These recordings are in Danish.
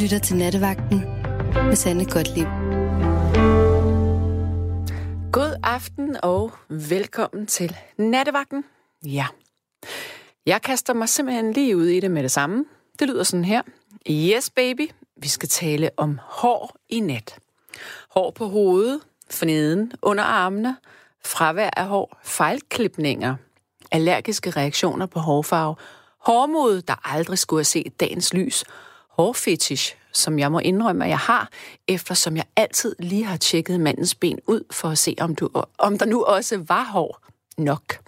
lytter til Nattevagten med Sande Gottlieb. God aften og velkommen til Nattevagten. Ja, jeg kaster mig simpelthen lige ud i det med det samme. Det lyder sådan her. Yes, baby. Vi skal tale om hår i nat. Hår på hovedet, forneden, under armene, fravær af hår, fejlklipninger, allergiske reaktioner på hårfarve, hårmod, der aldrig skulle have set dagens lys, hårfetish, som jeg må indrømme, at jeg har, eftersom jeg altid lige har tjekket mandens ben ud for at se, om, du, om der nu også var hår nok.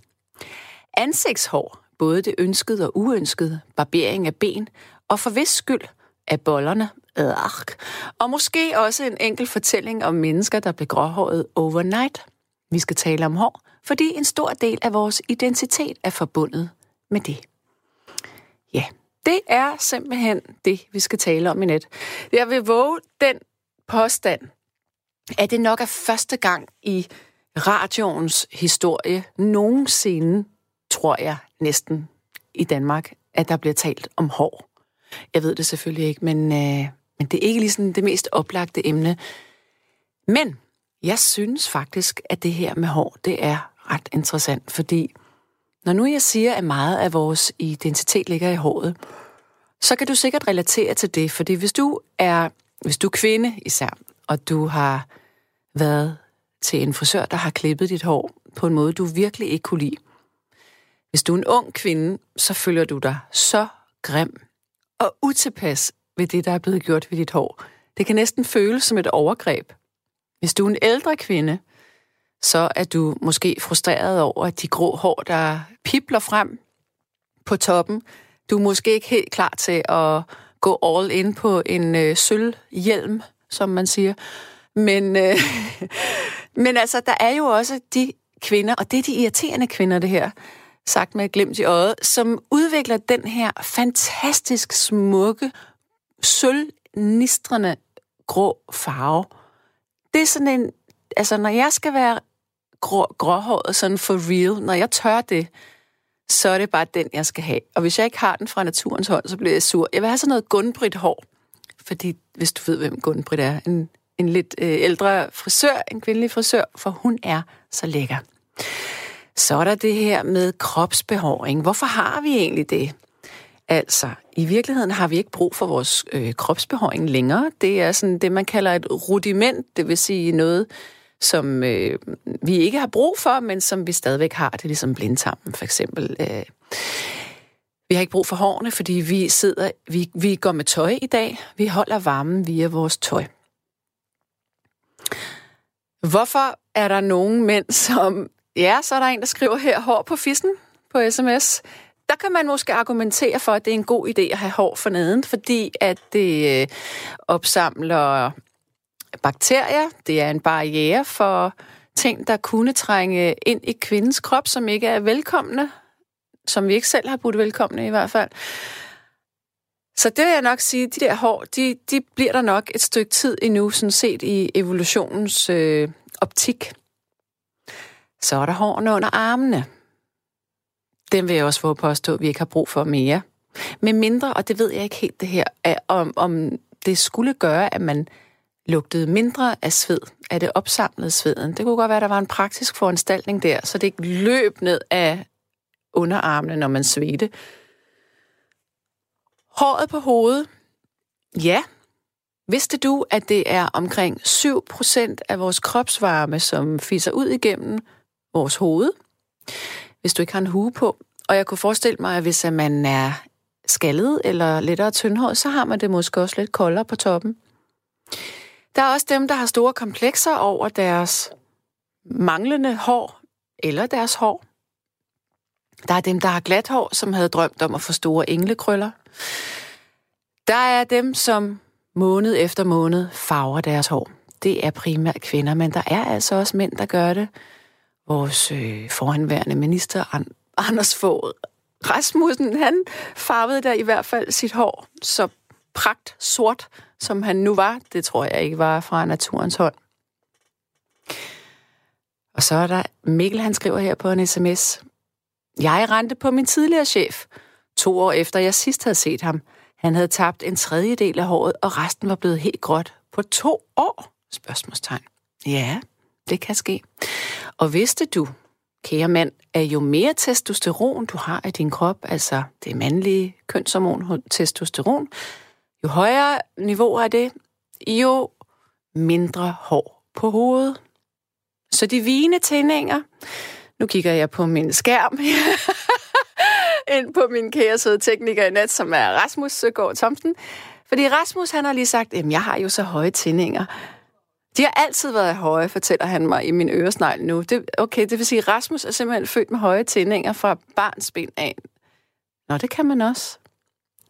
Ansigtshår, både det ønskede og uønskede, barbering af ben, og for vis skyld af bollerne, Ark. Og måske også en enkel fortælling om mennesker, der blev gråhåret overnight. Vi skal tale om hår, fordi en stor del af vores identitet er forbundet med det. Ja, det er simpelthen det, vi skal tale om i net. Jeg vil våge den påstand, at det nok er første gang i radioens historie nogensinde, tror jeg næsten, i Danmark, at der bliver talt om hår. Jeg ved det selvfølgelig ikke, men, øh, men det er ikke ligesom det mest oplagte emne. Men jeg synes faktisk, at det her med hår, det er ret interessant, fordi når nu jeg siger, at meget af vores identitet ligger i håret, så kan du sikkert relatere til det, fordi hvis du er, hvis du er kvinde især, og du har været til en frisør, der har klippet dit hår på en måde, du virkelig ikke kunne lide. Hvis du er en ung kvinde, så føler du dig så grim og utilpas ved det, der er blevet gjort ved dit hår. Det kan næsten føles som et overgreb. Hvis du er en ældre kvinde, så er du måske frustreret over, at de grå hår, der pipler frem på toppen, du er måske ikke helt klar til at gå all in på en øh, sølvhjelm, som man siger. Men, øh, men altså, der er jo også de kvinder, og det er de irriterende kvinder, det her, sagt med et glimt i øjet, som udvikler den her fantastisk smukke, sølvnistrende grå farve. Det er sådan en, altså når jeg skal være grå, gråhåret sådan for real, når jeg tør det, så er det bare den, jeg skal have. Og hvis jeg ikke har den fra naturens hånd, så bliver jeg sur. Jeg vil have sådan noget Gunbrit hår. Fordi, hvis du ved, hvem Gunbrit er, en, en lidt øh, ældre frisør, en kvindelig frisør, for hun er så lækker. Så er der det her med kropsbehåring. Hvorfor har vi egentlig det? Altså, i virkeligheden har vi ikke brug for vores øh, kropsbehåring længere. Det er sådan det, man kalder et rudiment, det vil sige noget, som øh, vi ikke har brug for, men som vi stadigvæk har. Det er ligesom blindtarmen, for eksempel. Øh. Vi har ikke brug for hårene, fordi vi sidder, vi, vi går med tøj i dag. Vi holder varmen via vores tøj. Hvorfor er der nogen mænd, som... Ja, så er der en, der skriver her, hår på fissen på sms. Der kan man måske argumentere for, at det er en god idé at have hår for neden, fordi at det øh, opsamler bakterier. Det er en barriere for ting, der kunne trænge ind i kvindens krop, som ikke er velkomne, som vi ikke selv har budt velkomne i hvert fald. Så det vil jeg nok sige, de der hår, de, de bliver der nok et stykke tid endnu, sådan set i evolutionens øh, optik. Så er der hårene under armene. Dem vil jeg også få påstå, at vi ikke har brug for mere. Med mindre, og det ved jeg ikke helt det her, om, om det skulle gøre, at man lugtede mindre af sved, af det opsamlede sveden. Det kunne godt være, at der var en praktisk foranstaltning der, så det ikke løb ned af underarmene, når man svedte. Håret på hovedet. Ja, vidste du, at det er omkring 7% af vores kropsvarme, som fiser ud igennem vores hoved, hvis du ikke har en hue på? Og jeg kunne forestille mig, at hvis man er skaldet eller lettere tyndhåret, så har man det måske også lidt koldere på toppen. Der er også dem, der har store komplekser over deres manglende hår eller deres hår. Der er dem, der har glat hår, som havde drømt om at få store englekrøller. Der er dem, som måned efter måned farver deres hår. Det er primært kvinder, men der er altså også mænd, der gør det. Vores øh, foranværende minister, Anders Fogh Rasmussen, han farvede der i hvert fald sit hår så pragt sort, som han nu var. Det tror jeg ikke var fra naturens hånd. Og så er der Mikkel, han skriver her på en sms. Jeg rente på min tidligere chef, to år efter jeg sidst havde set ham. Han havde tabt en tredjedel af håret, og resten var blevet helt gråt på to år? Spørgsmålstegn. Ja, det kan ske. Og vidste du, kære mand, at jo mere testosteron du har i din krop, altså det mandlige kønshormon testosteron, jo højere niveau er det, jo mindre hår på hovedet. Så de vigende tændinger, nu kigger jeg på min skærm, ind på min kære søde tekniker i nat, som er Rasmus Søgaard Thomsen. Fordi Rasmus, han har lige sagt, at jeg har jo så høje tændinger. De har altid været høje, fortæller han mig i min øresnegl nu. Det, okay, det vil sige, at Rasmus er simpelthen født med høje tændinger fra barns ben af. Nå, det kan man også.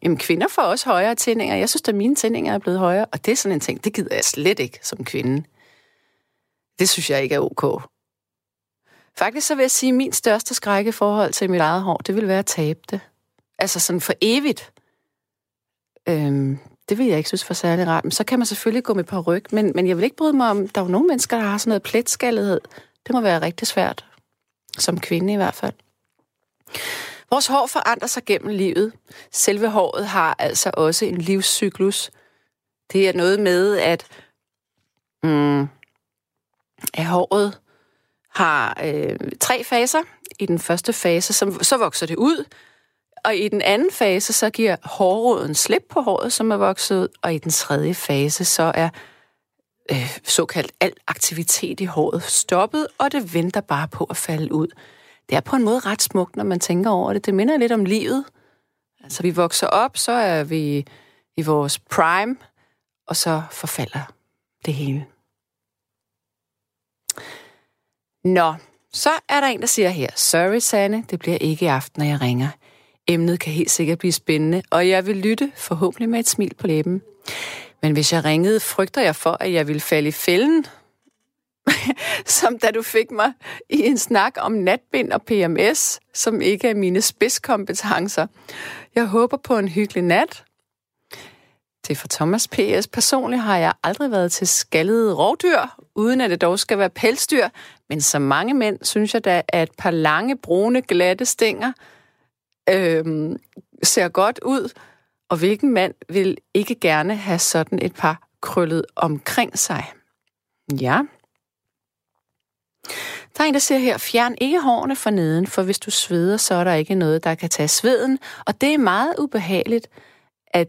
Jamen, kvinder får også højere tændinger. Jeg synes, at mine tændinger er blevet højere, og det er sådan en ting, det gider jeg slet ikke som kvinde. Det synes jeg ikke er ok. Faktisk så vil jeg sige, at min største skræk i forhold til mit eget hår, det vil være at tabe det. Altså sådan for evigt. Øhm, det vil jeg ikke synes for særlig rart. Men så kan man selvfølgelig gå med på ryg, men, men jeg vil ikke bryde mig om, der er jo nogle mennesker, der har sådan noget pletskaldighed. Det må være rigtig svært. Som kvinde i hvert fald. Vores hår forandrer sig gennem livet. Selve håret har altså også en livscyklus. Det er noget med, at, mm, at håret har øh, tre faser. I den første fase, så, så vokser det ud, og i den anden fase, så giver hårroden slip på håret, som er vokset ud, og i den tredje fase, så er øh, såkaldt al aktivitet i håret stoppet, og det venter bare på at falde ud. Det er på en måde ret smukt, når man tænker over det. Det minder lidt om livet. Altså, vi vokser op, så er vi i vores prime, og så forfalder det hele. Nå, så er der en, der siger her, sorry Sanne, det bliver ikke i aften, når jeg ringer. Emnet kan helt sikkert blive spændende, og jeg vil lytte, forhåbentlig med et smil på læben. Men hvis jeg ringede, frygter jeg for, at jeg vil falde i fælden, som da du fik mig i en snak om natbind og PMS, som ikke er mine spidskompetencer. Jeg håber på en hyggelig nat. Det er for Thomas P.S. Personligt har jeg aldrig været til skaldede rovdyr, uden at det dog skal være pelsdyr, men som mange mænd synes jeg da, at et par lange, brune, glatte stænger øhm, ser godt ud, og hvilken mand vil ikke gerne have sådan et par krøllet omkring sig? Ja. Der er en, der siger her, fjern ikke hårene for neden, for hvis du sveder, så er der ikke noget, der kan tage sveden. Og det er meget ubehageligt, at,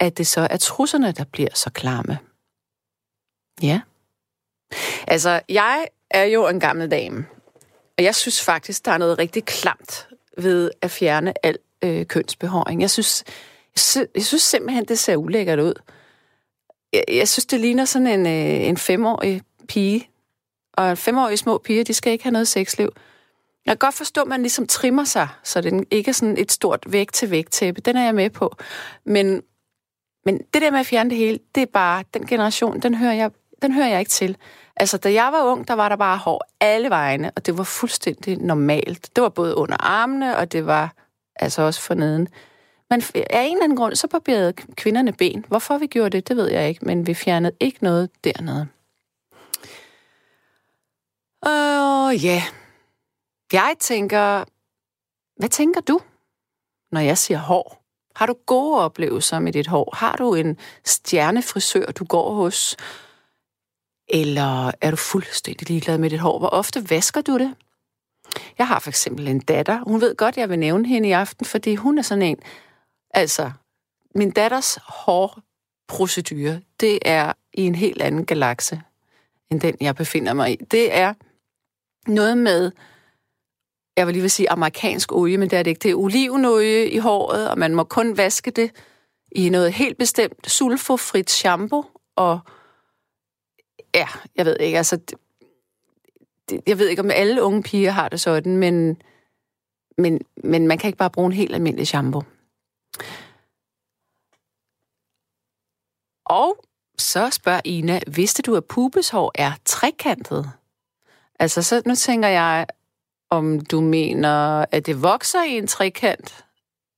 at det så er trusserne, der bliver så klamme. Ja. Altså, jeg er jo en gammel dame, og jeg synes faktisk, der er noget rigtig klamt ved at fjerne al øh, kønsbehåring. Jeg synes, jeg, synes, simpelthen, det ser ulækkert ud. Jeg, jeg synes, det ligner sådan en, øh, en femårig pige. Og femårige små piger, de skal ikke have noget sexliv. Jeg kan godt forstå, at man ligesom trimmer sig, så det ikke er sådan et stort væg-til-væg-tæppe. Den er jeg med på. Men, men det der med at fjerne det hele, det er bare, den generation, den hører jeg, den hører jeg ikke til. Altså, da jeg var ung, der var der bare hår alle vegne, og det var fuldstændig normalt. Det var både under armene, og det var altså også for neden. Men af en eller anden grund, så barberede kvinderne ben. Hvorfor vi gjorde det, det ved jeg ikke, men vi fjernede ikke noget dernede. Ja, jeg tænker, hvad tænker du, når jeg siger hår? Har du gode oplevelser med dit hår? Har du en stjernefrisør, du går hos? Eller er du fuldstændig ligeglad med dit hår? Hvor ofte vasker du det? Jeg har for eksempel en datter. Hun ved godt, jeg vil nævne hende i aften, fordi hun er sådan en... Altså, min datters hårprocedure, det er i en helt anden galakse, end den, jeg befinder mig i. Det er noget med, jeg vil lige vil sige amerikansk olie, men det er det ikke. Det er olivenolie i håret, og man må kun vaske det i noget helt bestemt sulfofrit shampoo, og ja, jeg ved ikke, altså, det, det, jeg ved ikke, om alle unge piger har det sådan, men, men, men man kan ikke bare bruge en helt almindelig shampoo. Og så spørger Ina, vidste du, at pubeshår er trekantet? Altså, så nu tænker jeg, om du mener, at det vokser i en trekant.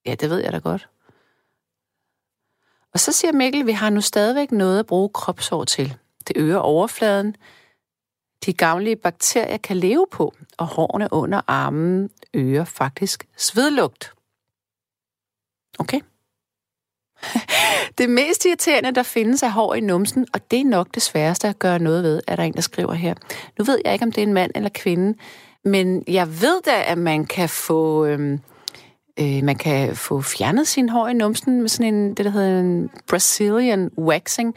Ja, det ved jeg da godt. Og så siger Mikkel, vi har nu stadigvæk noget at bruge kropshår til. Det øger overfladen. De gavnlige bakterier kan leve på, og hårene under armen øger faktisk svedlugt. Okay. Det mest irriterende, der findes, er hår i numsen, og det er nok det sværeste at gøre noget ved, er der en, der skriver her. Nu ved jeg ikke, om det er en mand eller kvinde, men jeg ved da, at man kan få... Øhm, øh, man kan få fjernet sin hår i numsen med sådan en, det der hedder en Brazilian waxing.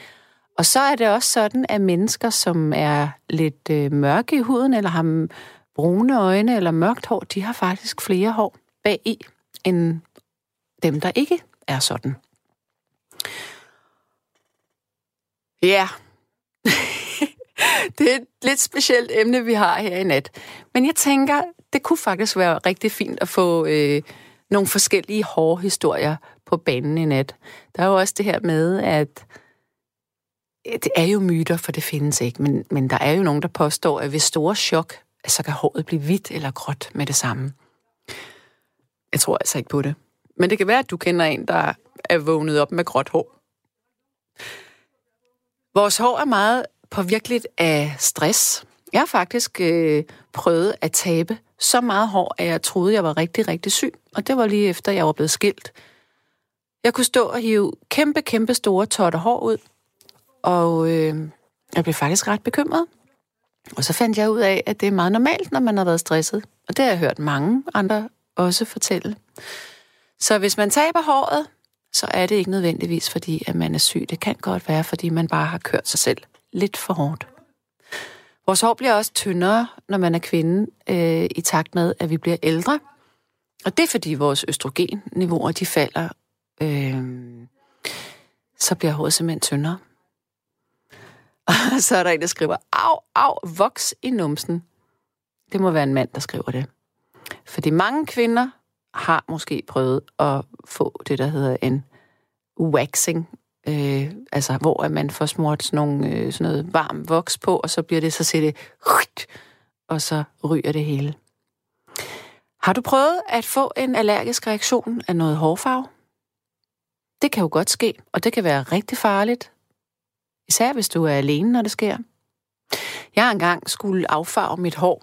Og så er det også sådan, at mennesker, som er lidt øh, mørke i huden, eller har brune øjne eller mørkt hår, de har faktisk flere hår bag i, end dem, der ikke er sådan. Ja, det er et lidt specielt emne, vi har her i nat. Men jeg tænker, det kunne faktisk være rigtig fint at få øh, nogle forskellige hårde historier på banen i nat. Der er jo også det her med, at det er jo myter, for det findes ikke, men, men der er jo nogen, der påstår, at ved store chok, så kan håret blive hvidt eller gråt med det samme. Jeg tror altså ikke på det. Men det kan være, at du kender en, der er vågnet op med gråt hår. Vores hår er meget påvirkeligt af stress. Jeg har faktisk øh, prøvet at tabe så meget hår, at jeg troede, jeg var rigtig, rigtig syg. Og det var lige efter, jeg var blevet skilt. Jeg kunne stå og hive kæmpe, kæmpe store totter hår ud. Og øh, jeg blev faktisk ret bekymret. Og så fandt jeg ud af, at det er meget normalt, når man har været stresset. Og det har jeg hørt mange andre også fortælle. Så hvis man taber håret, så er det ikke nødvendigvis, fordi at man er syg. Det kan godt være, fordi man bare har kørt sig selv lidt for hårdt. Vores hår bliver også tyndere, når man er kvinde, øh, i takt med, at vi bliver ældre. Og det er, fordi vores østrogenniveauer, de falder. Øh, så bliver håret simpelthen tyndere. Og så er der en, der skriver, au, au, voks i numsen. Det må være en mand, der skriver det. Fordi mange kvinder har måske prøvet at få det, der hedder en waxing, øh, altså hvor man får smurt sådan, nogle, øh, sådan noget varm voks på, og så bliver det, så ser det, og så ryger det hele. Har du prøvet at få en allergisk reaktion af noget hårfarve? Det kan jo godt ske, og det kan være rigtig farligt, især hvis du er alene, når det sker. Jeg engang skulle affarve mit hår,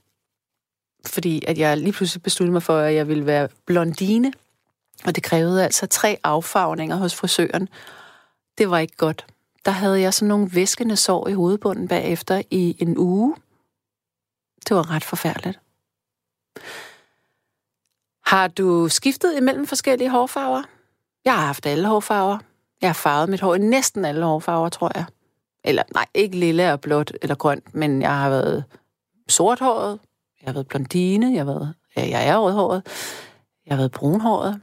fordi at jeg lige pludselig besluttede mig for, at jeg ville være blondine. Og det krævede altså tre affarvninger hos frisøren. Det var ikke godt. Der havde jeg sådan nogle væskende sår i hovedbunden bagefter i en uge. Det var ret forfærdeligt. Har du skiftet imellem forskellige hårfarver? Jeg har haft alle hårfarver. Jeg har farvet mit hår i næsten alle hårfarver, tror jeg. Eller nej, ikke lille og blåt eller grønt, men jeg har været sorthåret, jeg har været blondine, jeg har været, ja, jeg er rødhåret, jeg har været brunhåret.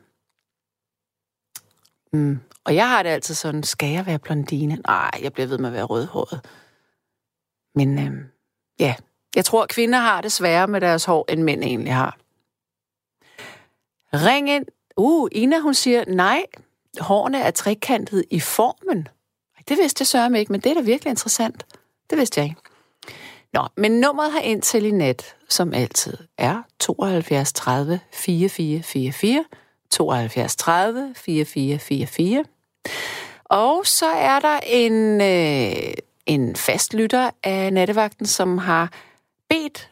Mm. Og jeg har det altid sådan, skal jeg være blondine? Nej, jeg bliver ved med at være rødhåret. Men øh, ja, jeg tror, at kvinder har det sværere med deres hår, end mænd egentlig har. Ring ind. Uh, Ina, hun siger, nej, hårene er trekantet i formen. Det vidste jeg sørme ikke, men det er da virkelig interessant. Det vidste jeg ikke. Nå, men nummeret har ind til i net, som altid, er 72 30 4444, 72 30 4444. Og så er der en, øh, en fast lytter af nattevagten, som har bedt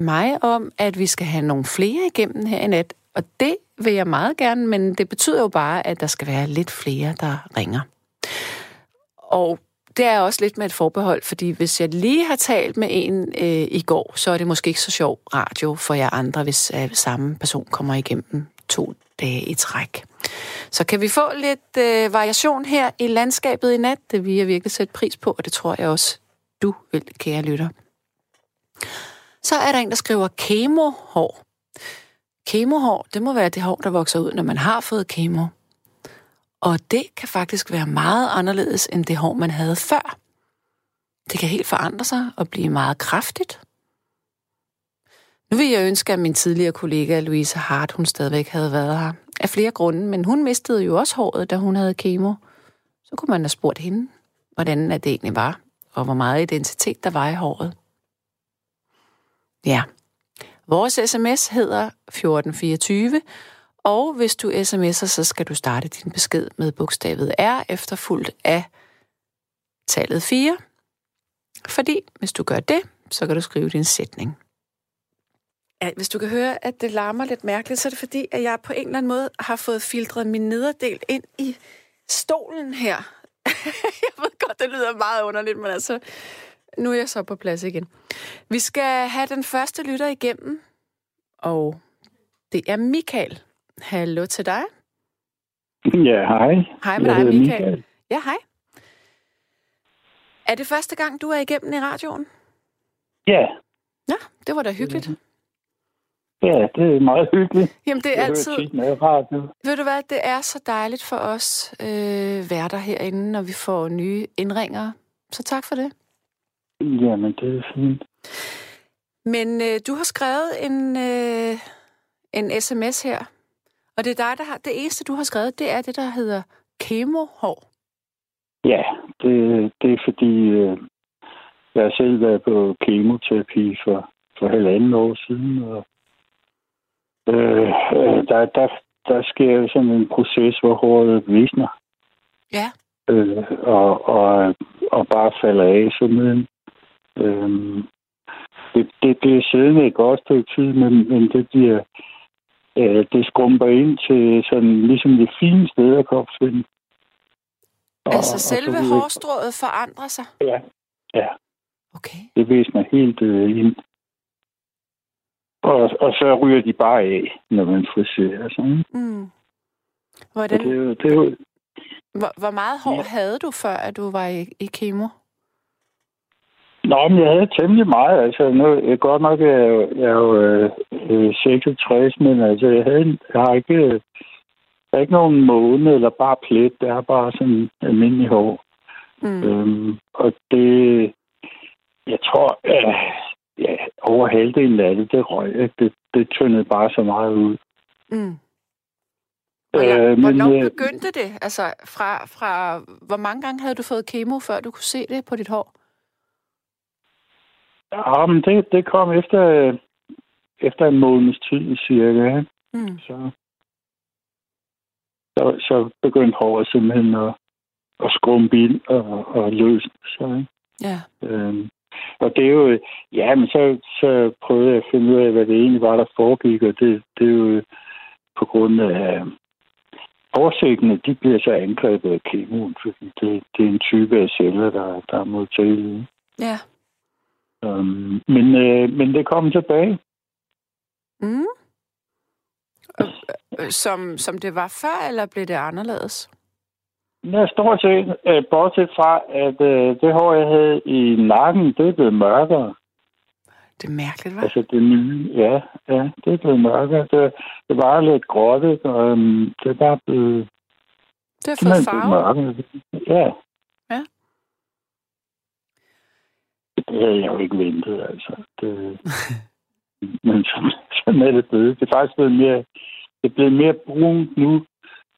mig om, at vi skal have nogle flere igennem her i nat. Og det vil jeg meget gerne, men det betyder jo bare, at der skal være lidt flere, der ringer. Og det er også lidt med et forbehold, fordi hvis jeg lige har talt med en øh, i går, så er det måske ikke så sjov radio for jer andre, hvis øh, samme person kommer igennem to dage i træk. Så kan vi få lidt øh, variation her i landskabet i nat? Det vil jeg virkelig sætte pris på, og det tror jeg også, du vil, kære lytter. Så er der en, der skriver kemohår. Kemohår, det må være det hår, der vokser ud, når man har fået kemo. Og det kan faktisk være meget anderledes end det hår, man havde før. Det kan helt forandre sig og blive meget kraftigt. Nu vil jeg ønske, at min tidligere kollega Louise Hart, hun stadigvæk havde været her. Af flere grunde, men hun mistede jo også håret, da hun havde kemo. Så kunne man have spurgt hende, hvordan det egentlig var, og hvor meget identitet der var i håret. Ja. Vores sms hedder 1424, og hvis du sms'er, så skal du starte din besked med bogstavet R efterfulgt af tallet 4. Fordi hvis du gør det, så kan du skrive din sætning. Ja, hvis du kan høre, at det larmer lidt mærkeligt, så er det fordi, at jeg på en eller anden måde har fået filtreret min nederdel ind i stolen her. jeg ved godt, det lyder meget underligt, men altså, nu er jeg så på plads igen. Vi skal have den første lytter igennem, og det er Michael. Hallo til dig. Ja, hej. Hej med Jeg dig, Michael. Michael. Ja, hej. Er det første gang, du er igennem i radioen? Ja, Ja, det var da hyggeligt. ja, det er meget hyggeligt. Jamen, det er Jeg altid... med radio. Ved du hvad, det er så dejligt for os øh, værter herinde, når vi får nye indringer. Så tak for det. Jamen, det er fint. Men øh, du har skrevet en, øh, en sms her, og det er dig, der har... Det eneste, du har skrevet, det er det, der hedder kemohår. Ja, det, det er fordi, øh, jeg har selv været på kemoterapi for, for halvanden år siden, og øh, øh, der, der, der sker jo sådan en proces, hvor håret visner, Ja. øh, og, og, og bare falder af simpelthen. Øh, det, det bliver siddende et godt stykke tid, men, men det bliver øh, det skrumper ind til sådan ligesom det fine sted af kropsvinden. Og- Altså og selve videre. hårstrået forandrer sig? Ja, ja. Okay. Det visner helt øh, ind. Og, og så ryger de bare af, når man friserer. Sådan. Mm. Og Hvordan, det, det jo, hvor, hvor meget hår havde du, før at du var i, i kemo? Nå, men jeg havde temmelig meget. Altså, nu, jeg, godt nok er jeg, jeg er jo øh, øh, 66, men altså, jeg, havde, jeg har ikke, øh, der er ikke nogen måne eller bare plet. Det er bare sådan almindelig hår. Mm. Øhm, og det, jeg tror, øh, ja, over halvdelen af det, det røg. jeg. Det, det tyndede bare så meget ud. Mm. Hvornår, Øh, øh, men, hvornår øh, begyndte det? Altså, fra, fra, hvor mange gange havde du fået kemo, før du kunne se det på dit hår? Ja, men det, det kom efter, efter en måneds tid cirka. Mm. Så, så, så begyndte håret simpelthen at, at skrumpe ind og, og løsne sig. Ja. Øhm, og det er jo, ja, men så, så prøvede jeg at finde ud af, hvad det egentlig var, der foregik, og det, det er jo på grund af Hårsikkene, de bliver så angrebet af kemoen, fordi det, det er en type af celler, der, der er modtagelige. Ja. Um, men, øh, men det kom tilbage. Mm. Øh, øh, Som, som det var før, eller blev det anderledes? Jeg stort set, øh, bortset fra, at øh, det hår, jeg havde i nakken, det er blevet mørkere. Det er mærkeligt, hva'? Altså det nye, ja, ja, det er blevet mørkere. Det, det var lidt gråt, og um, det er bare blevet, Det har fået blevet farve. mørkere. Ja. Ja. Det havde jeg jo ikke ventet, altså. Det, men sådan, sådan er det blevet. Det er faktisk blevet mere, det er blevet mere brunt nu,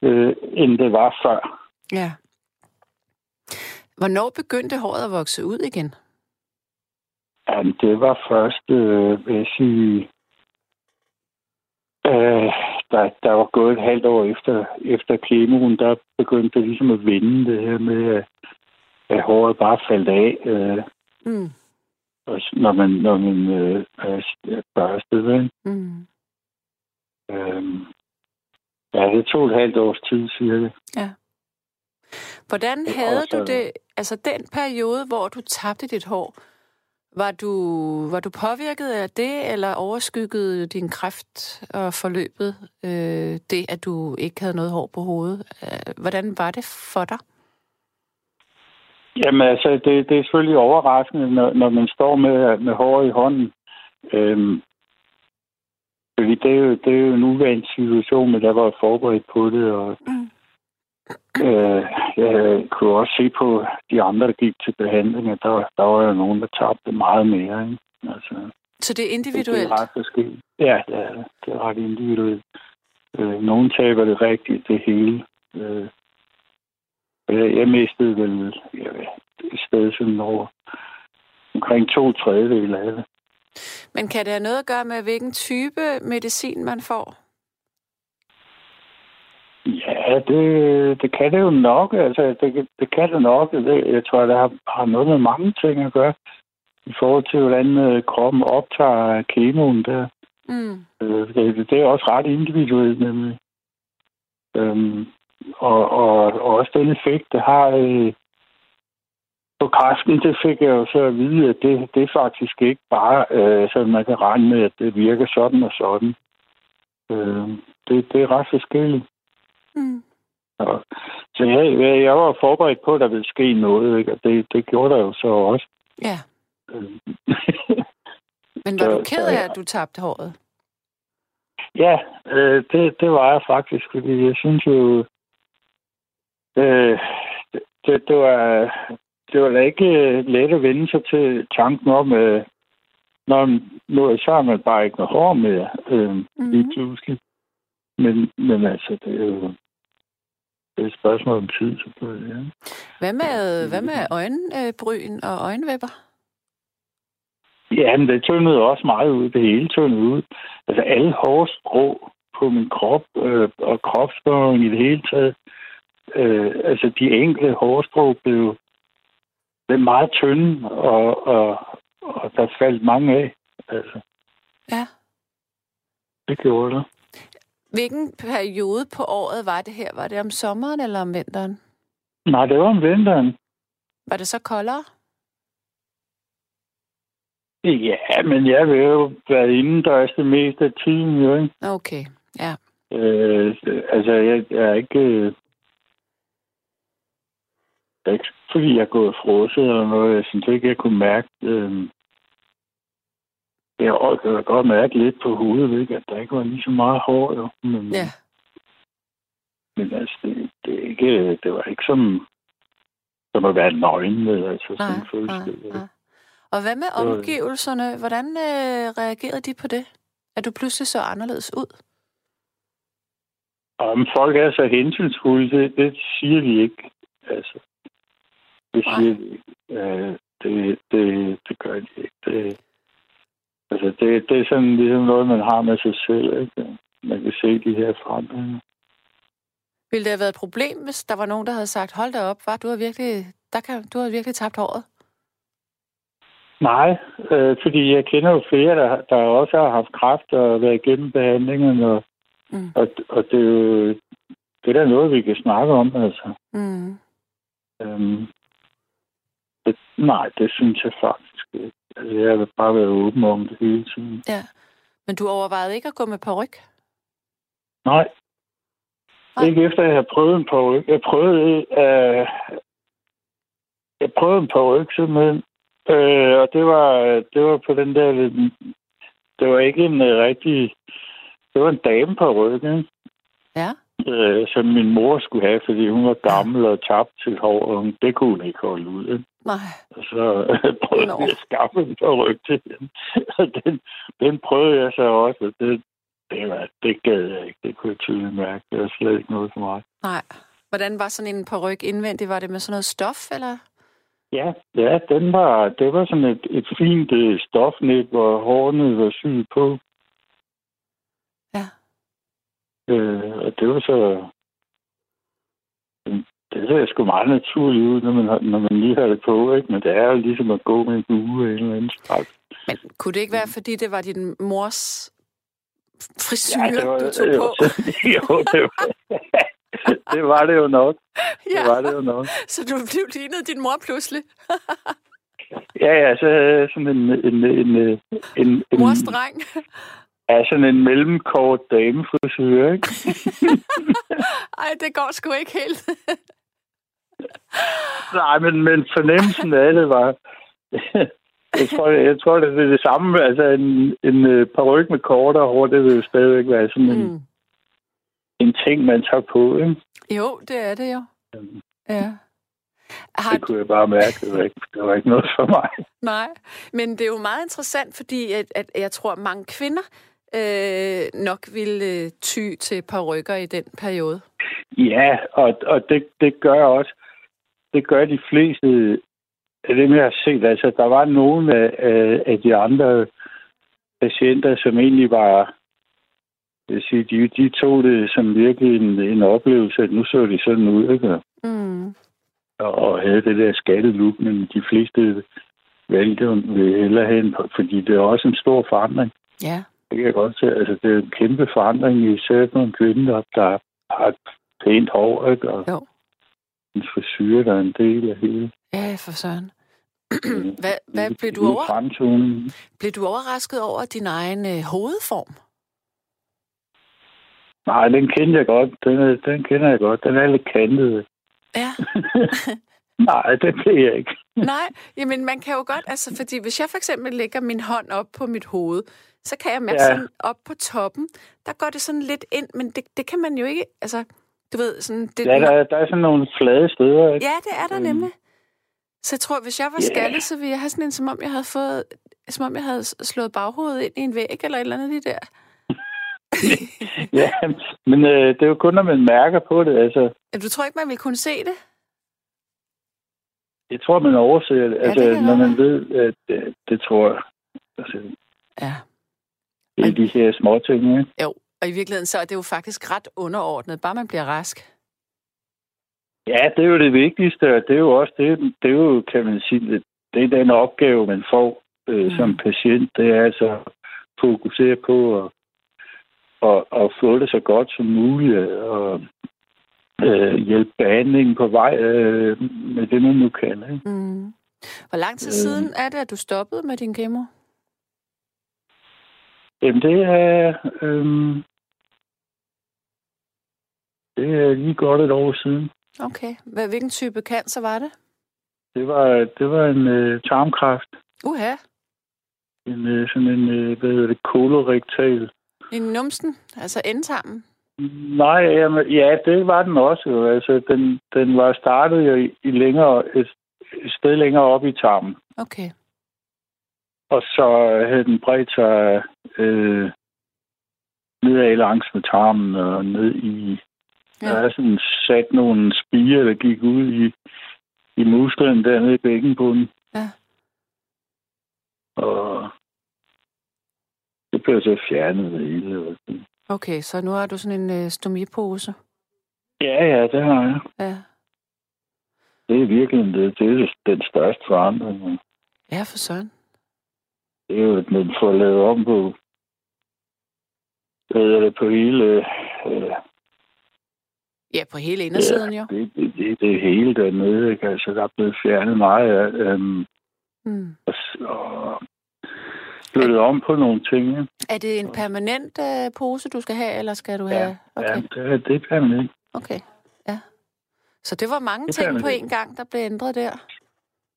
øh, end det var før. Ja. Hvornår begyndte håret at vokse ud igen? Jamen, det var først, øh, vil jeg sige, øh, der, der var gået et halvt år efter, efter kemoen, der begyndte det ligesom at vende det her med, at, håret bare faldt af, øh, Mm. Og når man, når man øh, er børstede. ikke? Mm. Øh, ja, det tog et halvt års tid. Hvordan Det er havde også- du det, altså den periode, hvor du tabte dit hår, var du, var du påvirket af det, eller overskyggede din kræft og forløbet øh, det, at du ikke havde noget hår på hovedet? Øh, hvordan var det for dig? Jamen altså, det, det er selvfølgelig overraskende, når, når man står med, med hår i hånden. Øhm, fordi det er, jo, det er jo en uvandt situation, men der var jeg forberedt på det, og Mm. øh, jeg kunne også se på de andre, der gik til behandling, at der, der var jo nogen, der tabte meget mere. Ikke? Altså, Så det er det, individuelt? det er ret forskelligt. Ja, det er, det. det er ret individuelt. Øh, nogen taber det rigtigt, det hele. Øh, jeg, jeg mistede vel et sted sådan over omkring to tredjedel af det. Men kan det have noget at gøre med, hvilken type medicin man får? Ja, det, det kan det jo nok. Altså, det, det kan det nok. Det, jeg tror, det har, har noget med mange ting at gøre i forhold til, hvordan øh, kroppen optager kemoen der. Mm. Øh, det, det er også ret individuelt, nemlig. Øhm, og, og, og også den effekt, det har øh, på kræften, det fik jeg jo så at vide, at det, det er faktisk ikke bare, øh, så man kan regne med, at det virker sådan og sådan. Øh, det, det er ret forskelligt. Mm. Og, så jeg, jeg var forberedt på, at der ville ske noget, ikke? og det, det gjorde der jo så også. Ja. Øh, Men var Så- du ked af, at du tabte håret? Ja, øh, det, det var jeg faktisk, fordi jeg synes jo, øh, det, det, var det var da ikke øh, let at vende sig til tanken om, øh, når nu så har man bare ikke noget hår mere, øh, lige Mhm. pludselig. Men, men altså, det er jo det er et spørgsmål om tid, selvfølgelig. Ja. Hvad med, hvad med øjenbryn og øjenvipper? Ja, men det tyndede også meget ud. Det hele tyndede ud. Altså alle hårstrå på min krop øh, og kropsbehåring i det hele taget. Øh, altså de enkelte hårstrå blev, blev meget tynde, og, og, og der faldt mange af. Altså, Ja. det gjorde det. Hvilken periode på året var det her? Var det om sommeren eller om vinteren? Nej, det var om vinteren. Var det så koldere? Ja, men jeg vil jo være indendørs det meste af tiden, jo, ikke? Okay, ja. Øh, altså, jeg, jeg er ikke... Øh, det er ikke fordi, jeg er gået frosset eller noget. Jeg synes ikke, jeg kunne mærke... Øh, jeg jeg godt mærke lidt på hovedet, ikke? at der ikke var lige så meget hår. Jo. Men, Ja. men altså, det, det, ikke, det var ikke som, som at være nøgen med. Altså, Nej, sådan føles nej, det. nej. Og hvad med omgivelserne? Hvordan øh, reagerede de på det? At du pludselig så anderledes ud? Om folk er så hensynsfulde, det, det siger de ikke. Altså, det siger de ikke. Øh, det, det, det gør de ikke. Det, altså, det, det er sådan ligesom noget, man har med sig selv. Ikke? Man kan se de her forandringer. Ville det have været et problem, hvis der var nogen, der havde sagt, hold da op, var du har virkelig, der kan, du har virkelig tabt håret? Nej, øh, fordi jeg kender jo flere, der, der også har haft kræft og været igennem behandlingen, og, Mm. og, og det, er jo, det er da noget, vi kan snakke om. Altså. Mm. Øhm, det, nej, det synes jeg faktisk ikke. Altså, jeg har bare været åben om det hele tiden. Ja. Men du overvejede ikke at gå med peruk? Nej. Nej. Ikke efter jeg har prøvet en peruk. Jeg prøvede, øh, jeg prøvede en peruk simpelthen. Øh, og det var, det var på den der... lidt- Det var ikke en rigtig... Det var en dame peruk, ikke? Ja. Øh, som min mor skulle have, fordi hun var gammel og tabt til hår, og hun- det kunne hun ikke holde ud. Ikke? Nej. Og så prøvede Nå. jeg at skaffe en peruk til hende. Og den, den prøvede jeg så også, og det, det, var, det gad jeg ikke. Det kunne jeg tydeligt mærke. Det var slet ikke noget for mig. Nej. Hvordan var sådan en peruk indvendig? Var det med sådan noget stof, eller? Ja, ja den var, det var sådan et, et fint øh, stofnet, hvor hårene var syet på. Ja. Øh, og det var så... Det ser sgu meget naturligt ud, når man, når man lige har det på, ikke? Men det er jo ligesom at gå med en bue af en eller anden slags. Men kunne det ikke være, fordi det var din mors frisyr, det var, du tog jo, på? jo, det var, det var det jo nok. ja. Det var det jo nok. Så du blev lignet din mor pludselig? Ja, ja, så havde jeg sådan en, en, en, en, en, en, Ja, sådan en mellemkort damefrisyr, ikke? Ej, det går sgu ikke helt. Nej, men, men fornemmelsen af det var... jeg tror, jeg tror, det er det samme. Altså, en, en øh, peruk med kortere hår, det vil jo stadigvæk være sådan en, mm. Mm. en ting, man tager på, ikke? Jo, det er det jo. Ja. Har, Det kunne jeg bare mærke. Det var ikke, det var ikke noget for mig. nej, men det er jo meget interessant, fordi at, at jeg tror, at mange kvinder øh, nok ville øh, ty til parrykker i den periode. Ja, og, og det, det gør også, det gør de fleste af dem, jeg har set. Altså, der var nogle af, af, af de andre patienter, som egentlig var, jeg vil sige, de, de tog det som virkelig en, en oplevelse, at nu så de sådan ud, ikke? Mm. Og, og havde det der skattelook, men de fleste valgte vil hellere have en, fordi det er også en stor forandring. Ja. Det kan jeg godt se. Altså, det er en kæmpe forandring, især for en kvinde, der, der har pænt hår, ikke? Og Jo. en frisyr, der er en del af hele. Ja, for søren. hvad, hvad hele- blev du, over, blev du overrasket over din egen øh, hovedform? Nej, den kender jeg godt. Den, den kender jeg godt. Den er lidt kantet. Ja. Nej, det blev jeg ikke. Nej, jamen man kan jo godt, altså fordi hvis jeg for eksempel lægger min hånd op på mit hoved, så kan jeg mærke Ja. sådan op på toppen, der går det sådan lidt ind, men det, det kan man jo ikke, altså du ved, sådan... Det, Ja, der, er- der er sådan nogle flade steder, ikke? ja, det er der Mm. nemlig. Så jeg tror, hvis jeg var skaldet, så ville jeg have sådan en, som om jeg havde fået, som om jeg havde slået baghovedet ind i en væg eller et eller andet lige der. Ja, men øh, det er jo kun, når man mærker på det. Altså, Du tror ikke, man ville kunne se det? Jeg tror, man overser det. Altså, det når man ved, at det, det tror jeg. Altså, Ja. det er de her små ting, ikke? Jo, og i virkeligheden så er det jo faktisk ret underordnet, bare man bliver rask. Ja, det er jo det vigtigste, og det er jo også det, det er jo, kan man sige, det, det er den opgave, man får øh, Mm. som patient. Det er altså at fokusere på at, at, at få det så godt som muligt, og øh, hjælpe behandlingen på vej øh, med det, man nu kan. Ikke? Mm. Hvor lang tid Øh. siden er det, at du stoppede med din kemo? Jamen, det er... Øh, det er lige godt et år siden. Okay. Hvad, hvilken type cancer var det? Det var, det var en øh, tarmkræft. Uha. En, øh, sådan en, øh, hvad hedder det, kolorektal I numsen, altså endtarmen. Nej, jamen, ja, det var den også. Altså, den, den var startet jo i, i længere, et, et sted længere op i tarmen. Okay. Og så havde den bredt sig øh, nedad langs med tarmen og ned i... Ja. Der er sådan sat nogle spiger, der gik ud i, i musklen dernede i bækkenbunden. Ja. Og det blev så fjernet det hele. Sådan. Okay, så nu har du sådan en øh, stomipose. Ja, ja, det har jeg. Ja. Det er virkelig det, det er den største forandring. Ja, for søren. Det er jo, at man får lavet om på, hvad det, på hele, øh, Ja, på hele indersiden jo. det, det, det, det hele dernede, ikke? Altså, der er blevet fjernet meget af, øhm, Mm. og, og flyttet om på nogle ting, ikke? Er det en permanent øh, pose, du skal have, eller skal du Ja, have... Okay. Ja, det, er- det er permanent. okay. Ja. Så det var mange Det ting på en gang, der blev ændret der.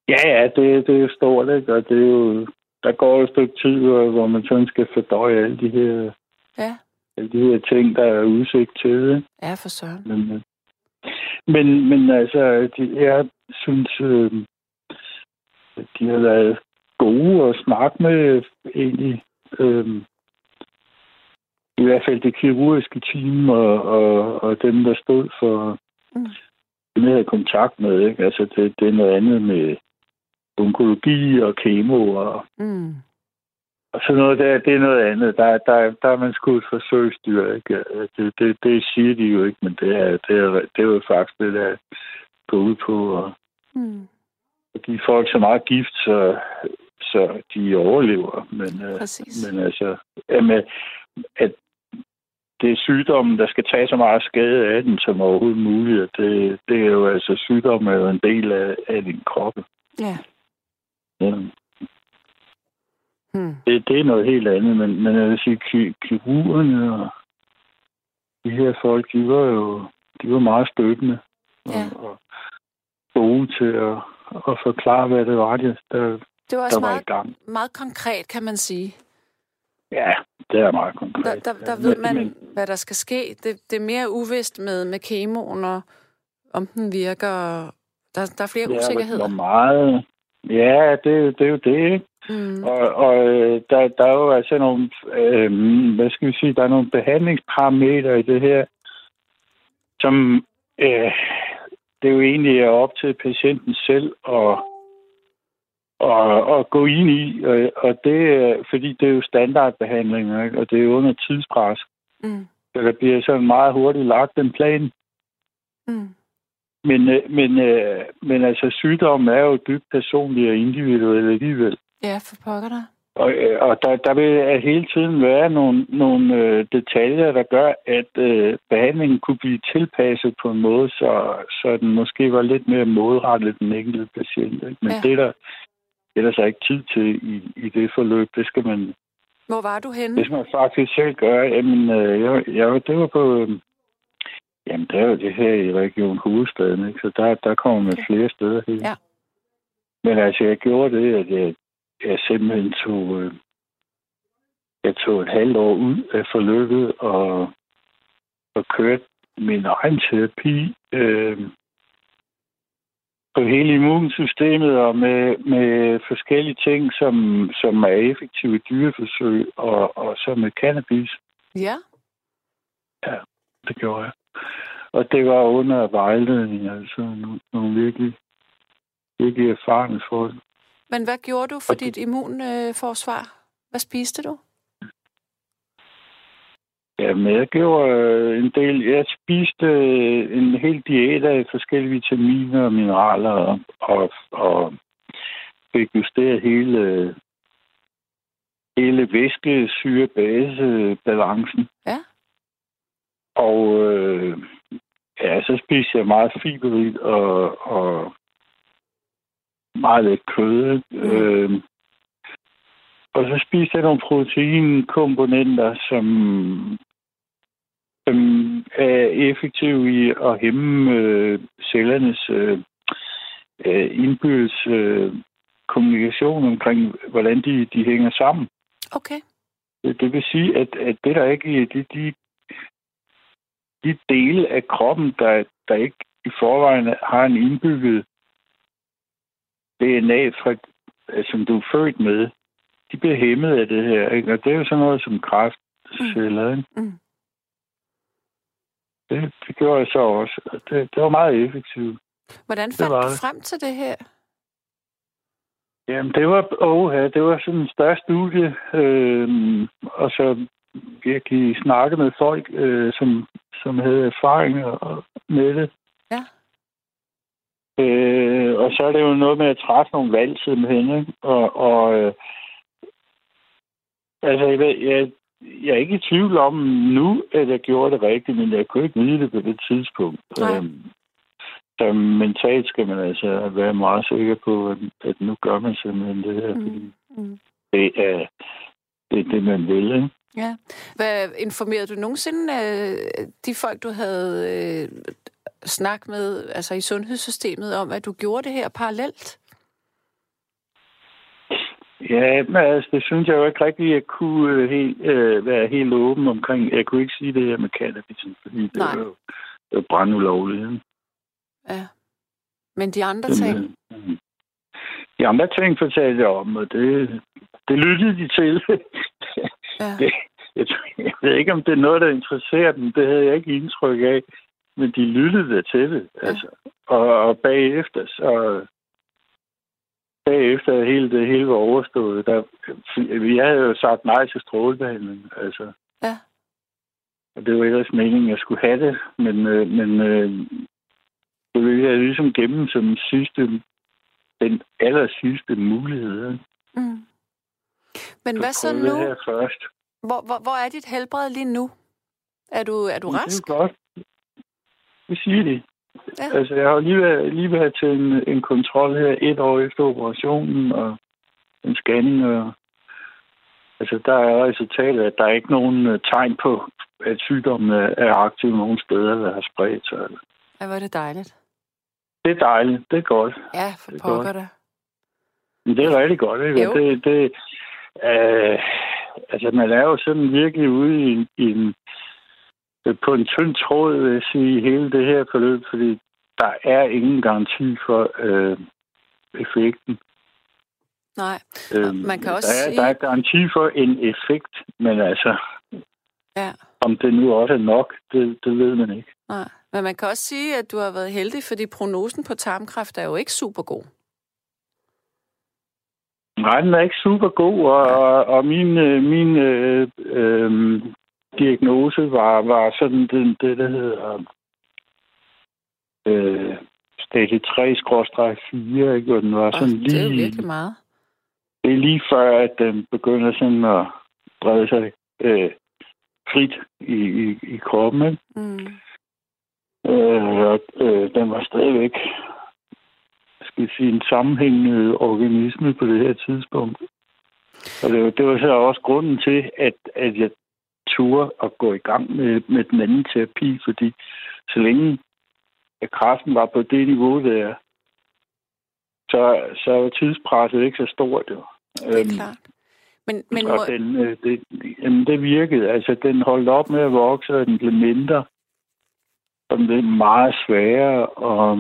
Ja, ja, det, det er stort, ikke? Og det er jo, der går et stykke tid, hvor man sådan skal fordøje alle de her, Ja. alle de her ting, der er udsigt til, ikke? Ja, for søren. Men, øh, men, men altså, de, jeg synes, øh, de har været gode at snakke med egentlig. Øh, I hvert fald det kirurgiske team og, og, og dem, der stod for Mm. dem, jeg havde kontakt med. Ikke? Altså, det, det er noget andet med onkologi og kemo og, Mm. og sådan noget der. Det er noget andet. Der, der, der er man sgu et forsøgsdyr. Ikke? Det, det, det siger de jo ikke, men det er, det er, det er jo faktisk det, der går ud på at Mm. at give folk så meget gift, så, så de overlever. Men, øh, men altså, jamen, at det er sygdommen, der skal tage så meget skade af den som overhovedet muligt. og Det, det er jo altså, sygdommen er jo en del af, af din krop. Ja. Ja. Hmm. Det, det er noget helt andet, men, men jeg vil sige, ki- kirurgerne og de her folk, de var jo de var meget støttende Ja. og, og gode til at, at forklare, hvad det var, der, Det var også der var meget, gang. meget konkret, kan man sige. Ja, det er meget konkret. Der, der, der ved man, men- hvad der skal ske. Det, det er mere uvist med, med kemoen, og om den virker. og Der, der er flere Ja, usikkerheder. hvor meget... Ja, det, det er jo det, ikke? Mm. Og, og øh, der, der er jo altså nogle... Øh, hvad skal vi sige? Der er nogle behandlingsparametre i det her, som... Øh, det er jo egentlig er op til patienten selv at, at, at gå ind i. Og, og det fordi det er jo standardbehandlinger, ikke? og det er jo under tidspres. Mm. Så der bliver sådan meget hurtigt lagt en plan. Mm. Men, øh, men, øh, men altså, sygdommen er jo dybt personlig og individuel alligevel. Ja, for pokker dig. Og, øh, og der, der vil hele tiden være nogle, nogle øh, detaljer, der gør, at øh, behandlingen kunne blive tilpasset på en måde, så, så den måske var lidt mere målrettet den enkelte patient. Ikke? Men ja. det, er der, det er der så ikke tid til i, i det forløb. Det skal man... Hvor var du henne? Det skal man faktisk selv gøre. Jamen, øh, jeg, jeg, det var på... Øh, jamen, det er jo det her i Region Hovedstaden, ikke? så der, der kommer man okay. flere steder hen. Ja. Men altså, jeg gjorde det, at jeg, jeg simpelthen tog, øh, jeg tog et halvt år ud af forløbet og, og kørte min egen terapi øh, på hele immunsystemet og med, med forskellige ting, som, som er effektive dyreforsøg og, og så med cannabis. Ja. Ja, det gjorde jeg. Og det var under vejledning, altså nogle, nogle virkelig, virkelig erfarne folk. Men hvad gjorde du for dit immunforsvar? Hvad spiste du? Jamen, jeg gjorde øh, en del. Jeg spiste øh, en hel diæt af forskellige vitaminer og mineraler og, og, og fik justeret hele, hele væske syre base balancen. Ja. Og øh, ja, så spiste jeg meget fiberigt og, og meget lidt kød. Mm. Øh, og så spiste jeg nogle proteinkomponenter, som, som er effektive i at hæmme øh, cellernes øh, øh, indbyrdes øh, kommunikation omkring, hvordan de, de hænger sammen. Okay. Det, det vil sige, at, at det der ikke de, de, de dele af kroppen, der, der ikke i forvejen har en indbygget DNA, fra, som du er født med, de bliver hæmmet af det her. Ikke? Og det er jo sådan noget som kræftceller. Ikke? Mm. Det, det gjorde jeg så også. Det, det var meget effektivt. Hvordan fandt du frem til det her? Jamen, det var, oh, ja, det var sådan en større studie, øh, og så virkelig snakke med folk, øh, som, som havde erfaringer med det. Ja. Øh, og så er det jo noget med at træffe nogle valg simpelthen, ikke? Og, og øh, altså, jeg, jeg, jeg er ikke i tvivl om nu, at jeg gjorde det rigtigt, men jeg kunne ikke vide det på det tidspunkt. Nej. Øhm, så mentalt skal man altså være meget sikker på, at, at nu gør man simpelthen det her, mm. fordi mm. det er det, er det, man vil. Ikke? Ja. Hvad informerede du nogensinde af de folk, du havde øh, snak med altså i sundhedssystemet om, at du gjorde det her parallelt? Ja, men altså, det synes jeg jo ikke rigtigt, at jeg kunne øh, helt, øh, være helt åben omkring. Jeg kunne ikke sige det her med cannabis, fordi det Nej. var jo, det var brandulovligt. Ja. Men de andre ting? Øh, de andre ting fortalte jeg om, og det, det lyttede de til. Ja. det, jeg, jeg ved ikke, om det er noget, der interesserer dem. Det havde jeg ikke indtryk af. Men de lyttede til det. Ja. Altså. Og, og bagefter, så, bagefter hele det hele var overstået, der, jeg havde jo sagt nej til strålebehandling. Altså. Ja. Og det var ellers meningen, at jeg skulle have det, men, øh, men øh, det ville jeg ligesom gemme som sidste, den aller sidste mulighed. Mm. Men hvad så nu? Her først. Hvor, hvor, hvor er dit helbred lige nu? Er du, er du rask? Det er godt. Det siger de. Ja. Altså, jeg har lige været, lige været til en, en kontrol her et år efter operationen, og en scanning, og altså, der er resultatet, at der er ikke nogen uh, tegn på, at sygdommen er aktiv nogen steder, der har spredt sig. Ja, hvor er det dejligt. Det er dejligt. Det er godt. Ja, for det pokker det. Men det er rigtig godt, ikke? Jo. Det, det, øh, altså, man er jo sådan virkelig ude i, i en, på en tynd tråd, vil jeg sige, hele det her forløb, fordi der er ingen garanti for øh, effekten. Nej, øhm, man kan også der er, sige... Der er garanti for en effekt, men altså... Ja. Om det nu også er nok, det, det ved man ikke. Nej, men man kan også sige, at du har været heldig, fordi prognosen på tarmkræft er jo ikke super god. Nej, den er ikke super god, og, og, og min, øh, min øh, øh, diagnose var, var sådan det, det der hedder øh, stadie 3-4, ikke? Og den var sådan oh, lige... Det er virkelig meget. det er lige før, at den begynder sådan at brede sig øh, frit i, i, i kroppen. Ikke? Mm. Øh, og, øh, den var stadigvæk skal sige, en sammenhængende organisme på det her tidspunkt. Og det var, det var så også grunden til, at, at jeg turde at gå i gang med, med den anden terapi, fordi så længe at kraften var på det niveau der, så, så var tidspresset ikke så stort. Jo. Det er øhm, klart. Men, men og må... den, øh, det, jamen, det virkede. Altså, den holdt op med at vokse, og den blev mindre. Og den blev meget sværere. Og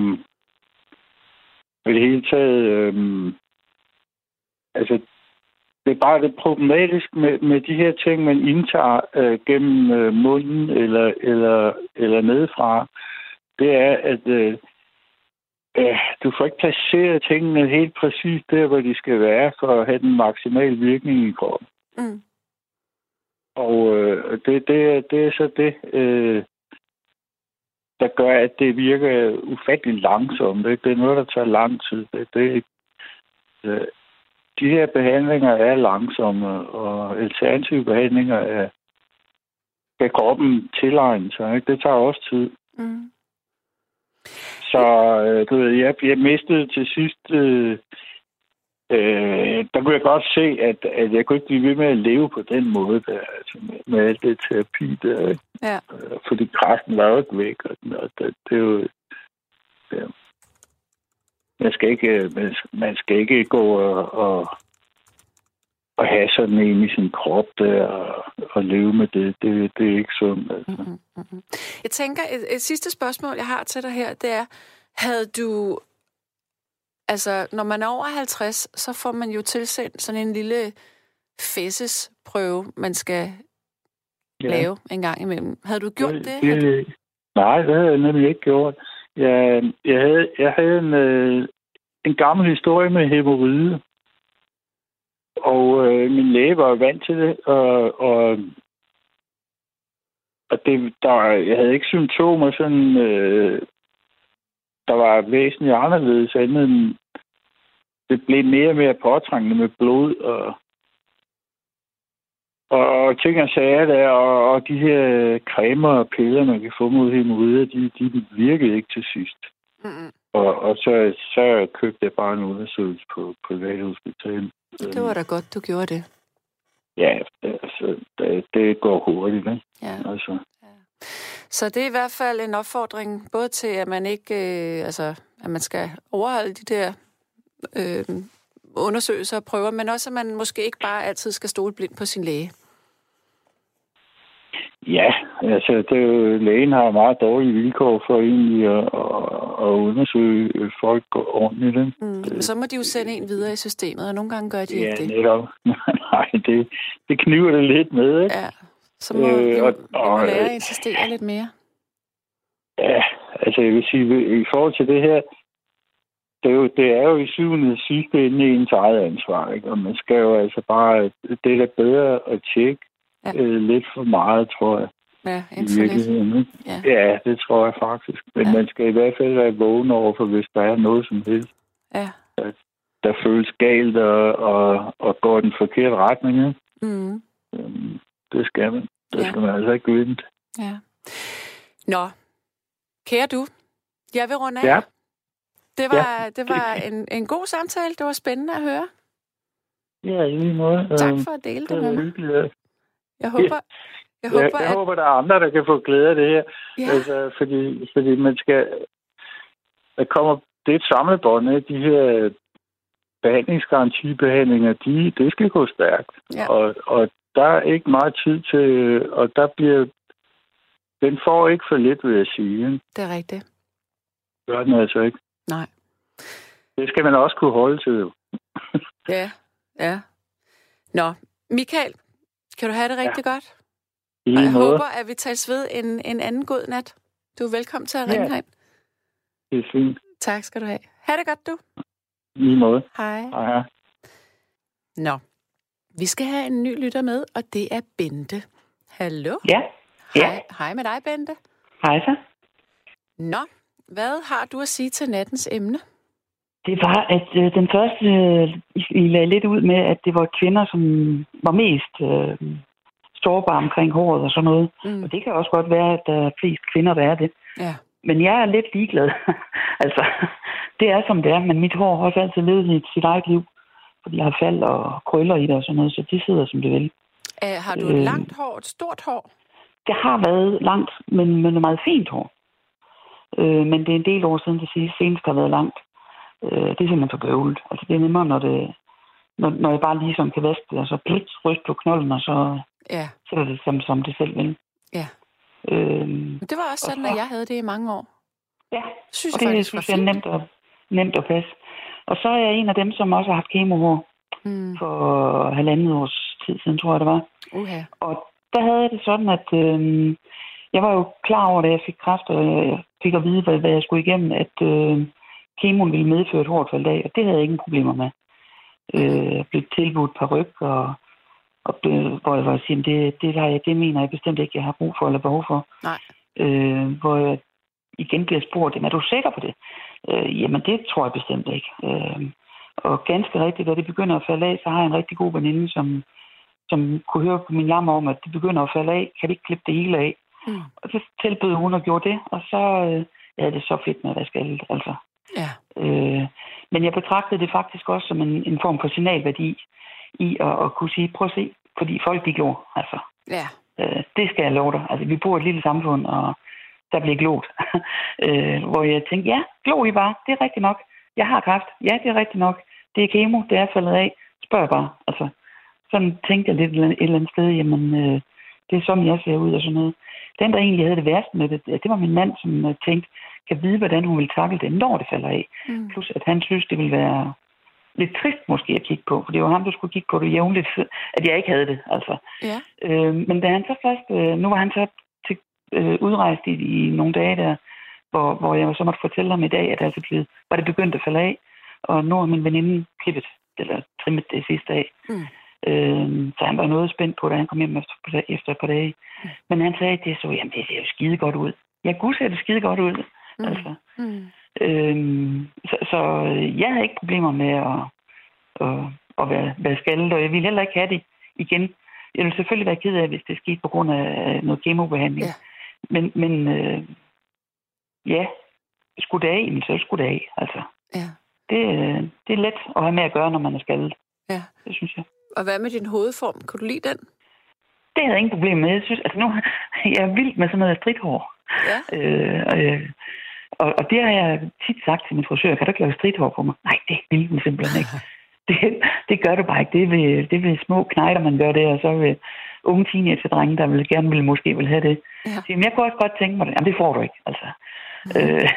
i det hele taget... Øhm, altså, det er bare det problematisk med, med de her ting, man indtager øh, gennem øh, munden eller, eller, eller nedefra. Det er, at øh, øh, du får ikke placeret tingene helt præcis der, hvor de skal være, for at have den maksimale virkning i kroppen. Mm. Og øh, det, det, det er så det, øh, der gør, at det virker ufattelig langsomt. Det, det er noget, der tager lang tid. Det, det, øh, de her behandlinger er langsomme, og alternative behandlinger er, skal kroppen tilegne sig. Ikke? Det tager også tid. Mm. Så øh, du ved, jeg, jeg mistede til sidst... Øh, øh, der kunne jeg godt se, at, at jeg kunne ikke blive ved med at leve på den måde, der, altså med, med alt det terapi der. Ikke? Ja. Øh, fordi kræften var jo ikke væk, og, og det, det er jo... Ja. Man skal ikke, man, man skal ikke gå og, og, og have sådan en i sin krop der og, og leve med det. Det, det er ikke sundt. Altså. Mm-hmm, mm-hmm. Jeg tænker, et, et sidste spørgsmål, jeg har til dig her, det er, havde du... Altså, når man er over 50, så får man jo tilsendt sådan en lille fæsesprøve, man skal ja. lave en gang imellem. Havde du gjort det? det, det nej, det havde jeg nemlig ikke gjort. Ja, jeg havde, jeg havde en, øh, en gammel historie med hemorrhide. Og øh, min læge var vant til det, og, og, og det, der, jeg havde ikke symptomer sådan, øh, der var væsentligt anderledes andet end, det blev mere og mere påtrængende med blod og, og ting og sager der, og, og de her cremer og piller, man kan få mod hemorrider, de, de virkede ikke til sidst. Mm-hmm. Og, og så, så købte jeg bare en undersøgelse på privathospitalet. Det var da godt, du gjorde det. Ja, altså, det, det går hurtigt, ikke? Ja. Altså. ja. Så det er i hvert fald en opfordring, både til, at man ikke, øh, altså, at man skal overholde de der øh, undersøgelser og prøver, men også, at man måske ikke bare altid skal stole blind på sin læge. Ja, altså det, lægen har meget dårlige vilkår for egentlig at, at, at undersøge folk ordentligt. Mm, det, så må de jo sende en videre i systemet, og nogle gange gør de ja, ikke det. Ja, netop. Nej, det, det kniver det lidt med, ikke? Ja, så må øh, vi, og, og, lære at insistere lidt mere. Ja, altså jeg vil sige, i forhold til det her, det er jo, det er jo i syvende sidste ende ens eget ansvar, ikke? Og man skal jo altså bare, det er da bedre at tjekke Ja. Øh, lidt for meget, tror jeg. Ja, ikke for lidt. Ja. ja, det tror jeg faktisk. Men ja. man skal i hvert fald være vågen over, for hvis der er noget som helst, ja. der, der føles galt og, og, og går den forkerte retning. Ja? Mm. Øhm, det skal man. Det ja. skal man altså ikke vente. Ja. Nå, kære du, jeg vil runde af. Ja. Det var, ja. det var en, en god samtale. Det var spændende at høre. Ja, i lige måde. Tak for at dele det, det med mig. Hyggeligt. Jeg håber, jeg håber, jeg, jeg at... håber, der er andre, der kan få glæde af det her. Ja. Altså, fordi, fordi man skal... Der kommer, det er et samlebånd af de her behandlingsgarantibehandlinger, de, det skal gå stærkt. Ja. Og, og der er ikke meget tid til, og der bliver, den får ikke for lidt, vil jeg sige. Det er rigtigt. Gør den altså ikke. Nej. Det skal man også kunne holde til. ja, ja. Nå, Michael, kan du have det rigtig ja. godt? I og jeg måde. håber, at vi tager ved en, en anden god nat. Du er velkommen til at ringe ja. herind. Det er fint. Tak skal du have. Ha' det godt, du. I måde. Hej. Hej. Nå, vi skal have en ny lytter med, og det er Bente. Hallo? Ja. Hej, ja. hej med dig, Bente. Hej så. Nå, hvad har du at sige til nattens emne? Det var, at øh, den første, øh, I lagde lidt ud med, at det var kvinder, som var mest øh, sårbare omkring håret og sådan noget. Mm. Og det kan også godt være, at der er flest kvinder, der er det. Ja. Men jeg er lidt ligeglad. altså, det er som det er, men mit hår har også altid levet i sit eget liv. Fordi jeg har fald og krøller i det og sådan noget, så det sidder som det vil. Æh, har du et øh, langt hår, et stort hår? Det har været langt, men noget meget fint hår. Øh, men det er en del år siden, det sidste senest har været langt. Øh, det er simpelthen for bøvlet. Altså, det er nemmere, når, det, når, når jeg bare ligesom kan vaske det, og så pligt ryst på knolden, og så ja. sætter det som, som det selv vil. Ja. Øhm, det var også sådan, så, at jeg havde det i mange år. Ja, synes og det faktisk synes jeg er nemt at, nemt at passe. Og så er jeg en af dem, som også har haft kemohår mm. for halvandet års tid siden, tror jeg det var. Uh-huh. Og der havde jeg det sådan, at øh, jeg var jo klar over, da jeg fik kræft, og jeg fik at vide, hvad, hvad jeg skulle igennem, at øh, kemoen ville medføre et hårdt fald af, og det havde jeg ingen problemer med. Øh, jeg blev tilbudt par ryg, og, og hvor jeg var sige, det, det, der, det mener jeg bestemt ikke, jeg har brug for eller behov for. Nej. Øh, hvor jeg igen bliver spurgt, er du sikker på det? Øh, jamen, det tror jeg bestemt ikke. Øh, og ganske rigtigt, da det begynder at falde af, så har jeg en rigtig god veninde, som, som kunne høre på min jammer om, at det begynder at falde af. Kan vi ikke klippe det hele af? Mm. Og så tilbød hun og gjorde det, og så øh, ja, det så fedt med at vaske alt, altså. Ja. Øh, men jeg betragtede det faktisk også som en, en form for signalværdi i at, at kunne sige, prøv at se, fordi folk de gjorde, altså. Ja. Øh, det skal jeg love dig. Altså, vi bor i et lille samfund, og der bliver glot. øh, hvor jeg tænkte, ja, glo I bare, det er rigtigt nok. Jeg har kræft, ja, det er rigtigt nok. Det er kemo, det er faldet af. Spørg bare, altså. Sådan tænkte jeg lidt et eller andet sted, jamen, øh, det er sådan, jeg ser ud og sådan noget. Den, der egentlig havde det værste med det, det var min mand, som øh, tænkte, kan vide, hvordan hun vil takle det, når det falder af. Mm. Plus, at han synes, det vil være lidt trist måske at kigge på, for det var ham, der skulle kigge på det jævnligt, at jeg ikke havde det, altså. Ja. Øh, men da han så først, øh, nu var han så til, øh, udrejst i, i nogle dage der, hvor, hvor jeg så måtte fortælle ham i dag, at altså blevet, var det begyndt at falde af, og nu har min veninde klippet, eller trimmet det sidste dag. Mm. Øh, så han var noget spændt på, da han kom hjem efter, efter et par dage. Mm. Men han sagde, at det så, jamen det ser jo skide godt ud. Ja, gud ser det skide godt ud. Mm. Altså. Mm. Øhm, så, så jeg havde ikke problemer med at, at, at være, være skaldet, og jeg ville heller ikke have det igen. Jeg ville selvfølgelig være ked af, hvis det skete på grund af noget kemobehandling. Ja. Men, men øh, ja, skulle det af, så skulle det af. Altså. Ja. Det, det er let at have med at gøre, når man er skaldet. Ja. Det synes jeg. Og hvad med din hovedform? Kunne du lide den? Det havde jeg ingen problem med. Jeg synes, altså nu, jeg er vild med sådan noget stridthår. Ja. Øh, øh, og, og det har jeg tit sagt til min frisør, kan du ikke lave stridthår på mig? Nej, det vil hun simpelthen ikke. det, det gør du bare ikke. Det vil, det vil små knejder, man gør det, og så vil unge teenager-drenge, der vil gerne vil, måske vil have det. Ja. Så, jamen, jeg kunne også godt tænke mig det. Jamen, det får du ikke, altså. Mm. Øh,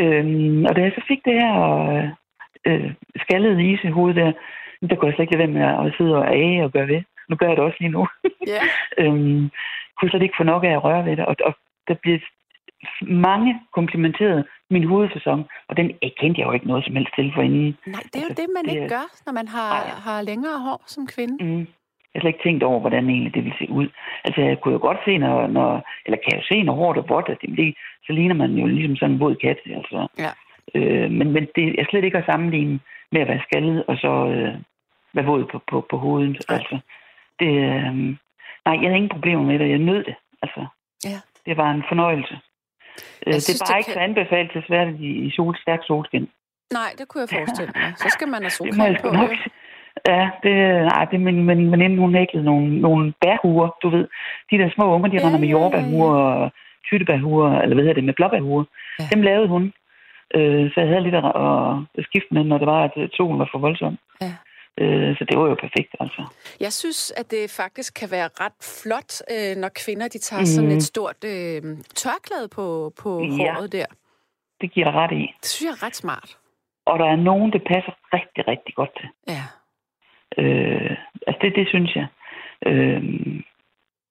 øh, og da jeg så fik det her øh, skaldede is i hovedet der, der kunne jeg slet ikke lade være med at sidde og age og gøre ved. Nu gør jeg det også lige nu. Yeah. øhm, kunne slet ikke få nok af at røre ved det. Og, og der bliver mange komplimenteret min hovedsæson, og den kendte jeg jo ikke noget som helst til for inden. Nej, det er jo altså, det, man det, ikke gør, når man har, har længere hår som kvinde. Mm. Jeg har slet ikke tænkt over, hvordan egentlig det vil se ud. Altså, jeg kunne jo godt se, når, når eller kan jeg se, når håret er vådt, at det, så ligner man jo ligesom sådan en våd kat. Altså. Ja. Øh, men, men det er slet ikke at sammenligne med at være skaldet, og så øh, være våd på, på, på hovedet. Ja. Altså, det, øh, nej, jeg havde ingen problemer med det. Jeg nød det. Altså, ja. Det var en fornøjelse. Jeg det synes, er bare det ikke kan... så anbefalesværdigt i, i sol, stærk solskin. Nej, det kunne jeg forestille mig. Så skal man have solcreme på. Nok. Ja, det, nej, det min, min veninde, hun hæklede nogle, nogle bærhuer, du ved. De der små unger, de ja, render med jordbærhuer og tyttebærhuer, eller hvad hedder det, med blåbærhuer. Ja. Dem lavede hun. Øh, så jeg havde lidt at, at skifte med, når det var, at solen var for voldsom. Ja. Øh, så det var jo perfekt, altså. Jeg synes, at det faktisk kan være ret flot, øh, når kvinder de tager mm. sådan et stort øh, tørklæde på, på ja. håret der. det giver dig ret i. Det synes jeg er ret smart. Og der er nogen, det passer rigtig, rigtig godt til. Ja. Øh, altså, det, det synes jeg. Øh,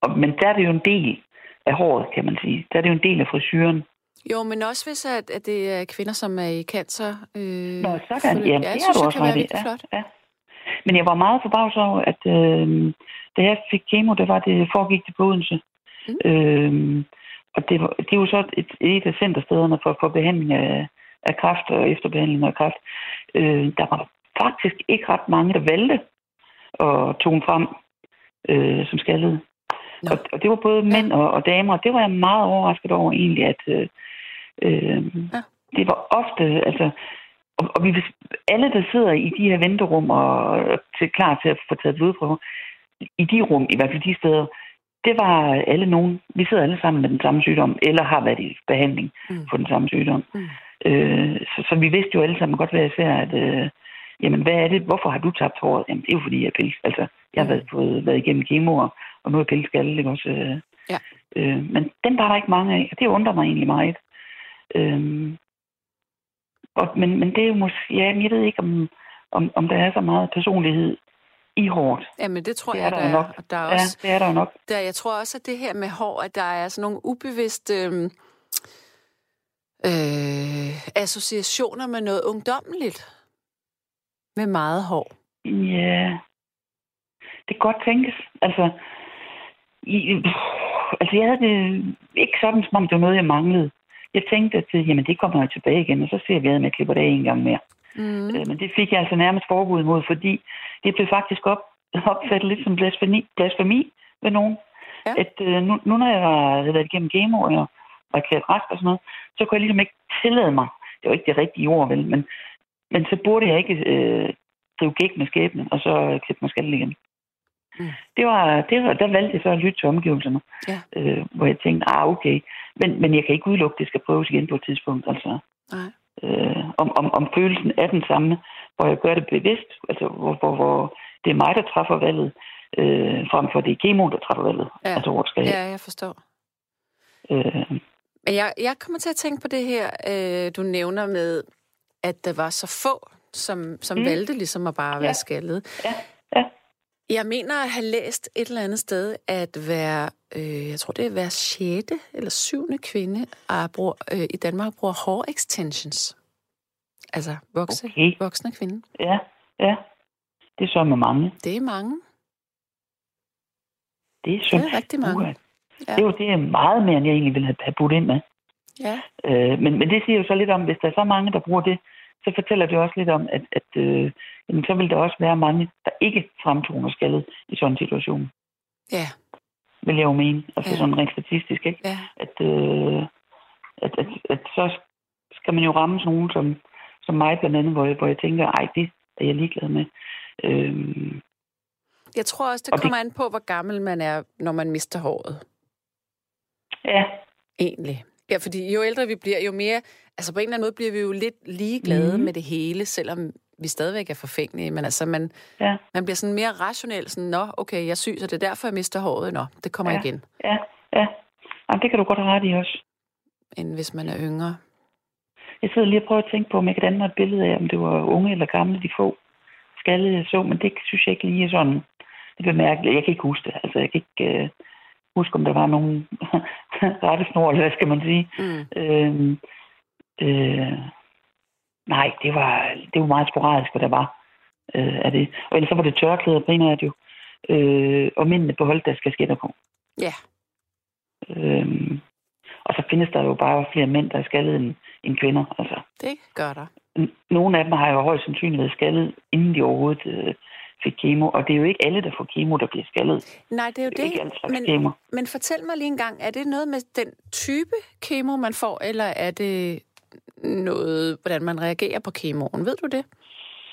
og, men der er det jo en del af håret, kan man sige. Der er det jo en del af frisyren. Jo, men også hvis at, at det er kvinder, som er i cancer. Øh, Nå, sådan. Ja, det, det synes, du også kan være ja, flot. Ja. Men jeg var meget forbavset over, at øh, da jeg fik kemo, det var det foregik til på Odense. Mm. Øh, og det, var, det er jo så et, et af centerstederne for, for behandling af af kræft og efterbehandling af kræft. Øh, der var faktisk ikke ret mange, der valgte at tone frem øh, som skaldede. Og, og det var både mænd ja. og, og damer, og det var jeg meget overrasket over egentlig, at øh, øh, ja. det var ofte, altså, og, og vi, alle, der sidder i de her venterum og til, klar til at få taget blodprøver, i de rum, i hvert fald de steder, det var alle nogen, vi sidder alle sammen med den samme sygdom, eller har været i behandling mm. for den samme sygdom. Mm. Øh, så, så vi vidste jo alle sammen godt hvad især, at øh, jamen, hvad er det, hvorfor har du tabt håret? Jamen, det er jo fordi, jeg er pils. Altså, jeg har mm. været, fået, været igennem kemo, og nu er pilskalle, ikke også? Øh, ja. Øh, men den var der ikke mange af, og det undrer mig egentlig meget. Øh, og, men, men det er jo måske, ja, jeg ved ikke, om, om, om der er så meget personlighed i hårdt. Jamen, det tror det jeg, der er. Nok. Og der er ja, også, det er der jo nok. Der, jeg tror også, at det her med hår, at der er sådan nogle ubevidste øh, øh, associationer med noget ungdommeligt. Med meget hår. Ja, det kan godt tænkes. Altså, i, altså jeg havde det ikke sådan, som om det var noget, jeg manglede. Jeg tænkte, at jamen, det kommer jo tilbage igen, og så ser vi, at jeg klipper det af en gang mere. Mm. Øh, men det fik jeg altså nærmest forbud mod, fordi det blev faktisk op, opfattet lidt som blasfemi, blasfemi ved nogen. Ja. At øh, nu, nu, når jeg havde været igennem kemo og var erklæret rask og sådan noget, så kunne jeg ligesom ikke tillade mig, det var ikke det rigtige ord, vel, men, men så burde jeg ikke øh, drive gæk med skæbnen, og så klippe mig skaldet igen. Mm. Det var, det var, der valgte jeg så at lytte til omgivelserne, ja. øh, hvor jeg tænkte, ah okay, men, men jeg kan ikke udelukke, at det skal prøves igen på et tidspunkt. Altså. Nej øh, om, om, om følelsen er den samme, hvor jeg gør det bevidst, altså hvor, hvor, hvor det er mig, der træffer valget, øh, frem for det er kemo, der træffer valget. Ja, altså, hvor skal ja jeg forstår. Øh, Men jeg, jeg kommer til at tænke på det her, øh, du nævner med, at der var så få, som, som mm. valgte ligesom at bare være ja. skaldet. Ja, ja. Jeg mener at have læst et eller andet sted, at være, øh, jeg tror det er hver sjette eller syvende kvinde er bruger, øh, i Danmark bruger hår extensions. Altså vokse, okay. voksne kvinde. Ja, ja. Det er så med mange. Det er mange. Det er, så det er rigtig mange. Ja. Det er jo det er meget mere, end jeg egentlig ville have budt ind med. Ja. Øh, men, men det siger jo så lidt om, hvis der er så mange, der bruger det, så fortæller det også lidt om, at, at øh, jamen, så vil der også være mange, der ikke fremtoner skaldet i sådan en situation. Ja. Vil jeg jo mene. Altså ja. sådan rent statistisk, ikke? Ja. At, øh, at, at, at, så skal man jo ramme sådan nogen som, som mig blandt andet, hvor jeg, hvor jeg tænker, ej, det er jeg ligeglad med. Øhm, jeg tror også, det kommer det... an på, hvor gammel man er, når man mister håret. Ja. Egentlig. Ja, fordi jo ældre vi bliver, jo mere... Altså på en eller anden måde bliver vi jo lidt ligeglade mm. med det hele, selvom vi stadigvæk er forfængelige. Men altså, man, ja. man bliver sådan mere rationel. Sådan, Nå, okay, jeg synes, det er derfor, jeg mister håret. Nå, det kommer ja. igen. Ja, ja. Jamen, det kan du godt have ret i også. End hvis man er yngre. Jeg sidder lige og prøver at tænke på, om jeg kan danne mig et billede af, om det var unge eller gamle, de få skaldede jeg så, men det synes jeg ikke lige sådan. Det bliver mærkeligt. Jeg kan ikke huske det. Altså, jeg kan ikke... Øh, huske, om der var nogen rettesnor, eller hvad skal man sige. Mm. Øh, øh, nej, det var, det var meget sporadisk, hvad der var øh, af det. Og ellers så var det tørklæder primært jo. Øh, og mændene beholdt deres kasketter på. Ja. Yeah. Øh, og så findes der jo bare flere mænd, der er skaldet end, end kvinder. Altså. Det gør der. Nogle af dem har jo højst sandsynligt været skaldet, inden de overhovedet øh, fik kemo, og det er jo ikke alle, der får kemo, der bliver skaldet. Nej, det er jo det. det. Er men, kemo. men fortæl mig lige en gang, er det noget med den type kemo, man får, eller er det noget, hvordan man reagerer på kemoen? Ved du det?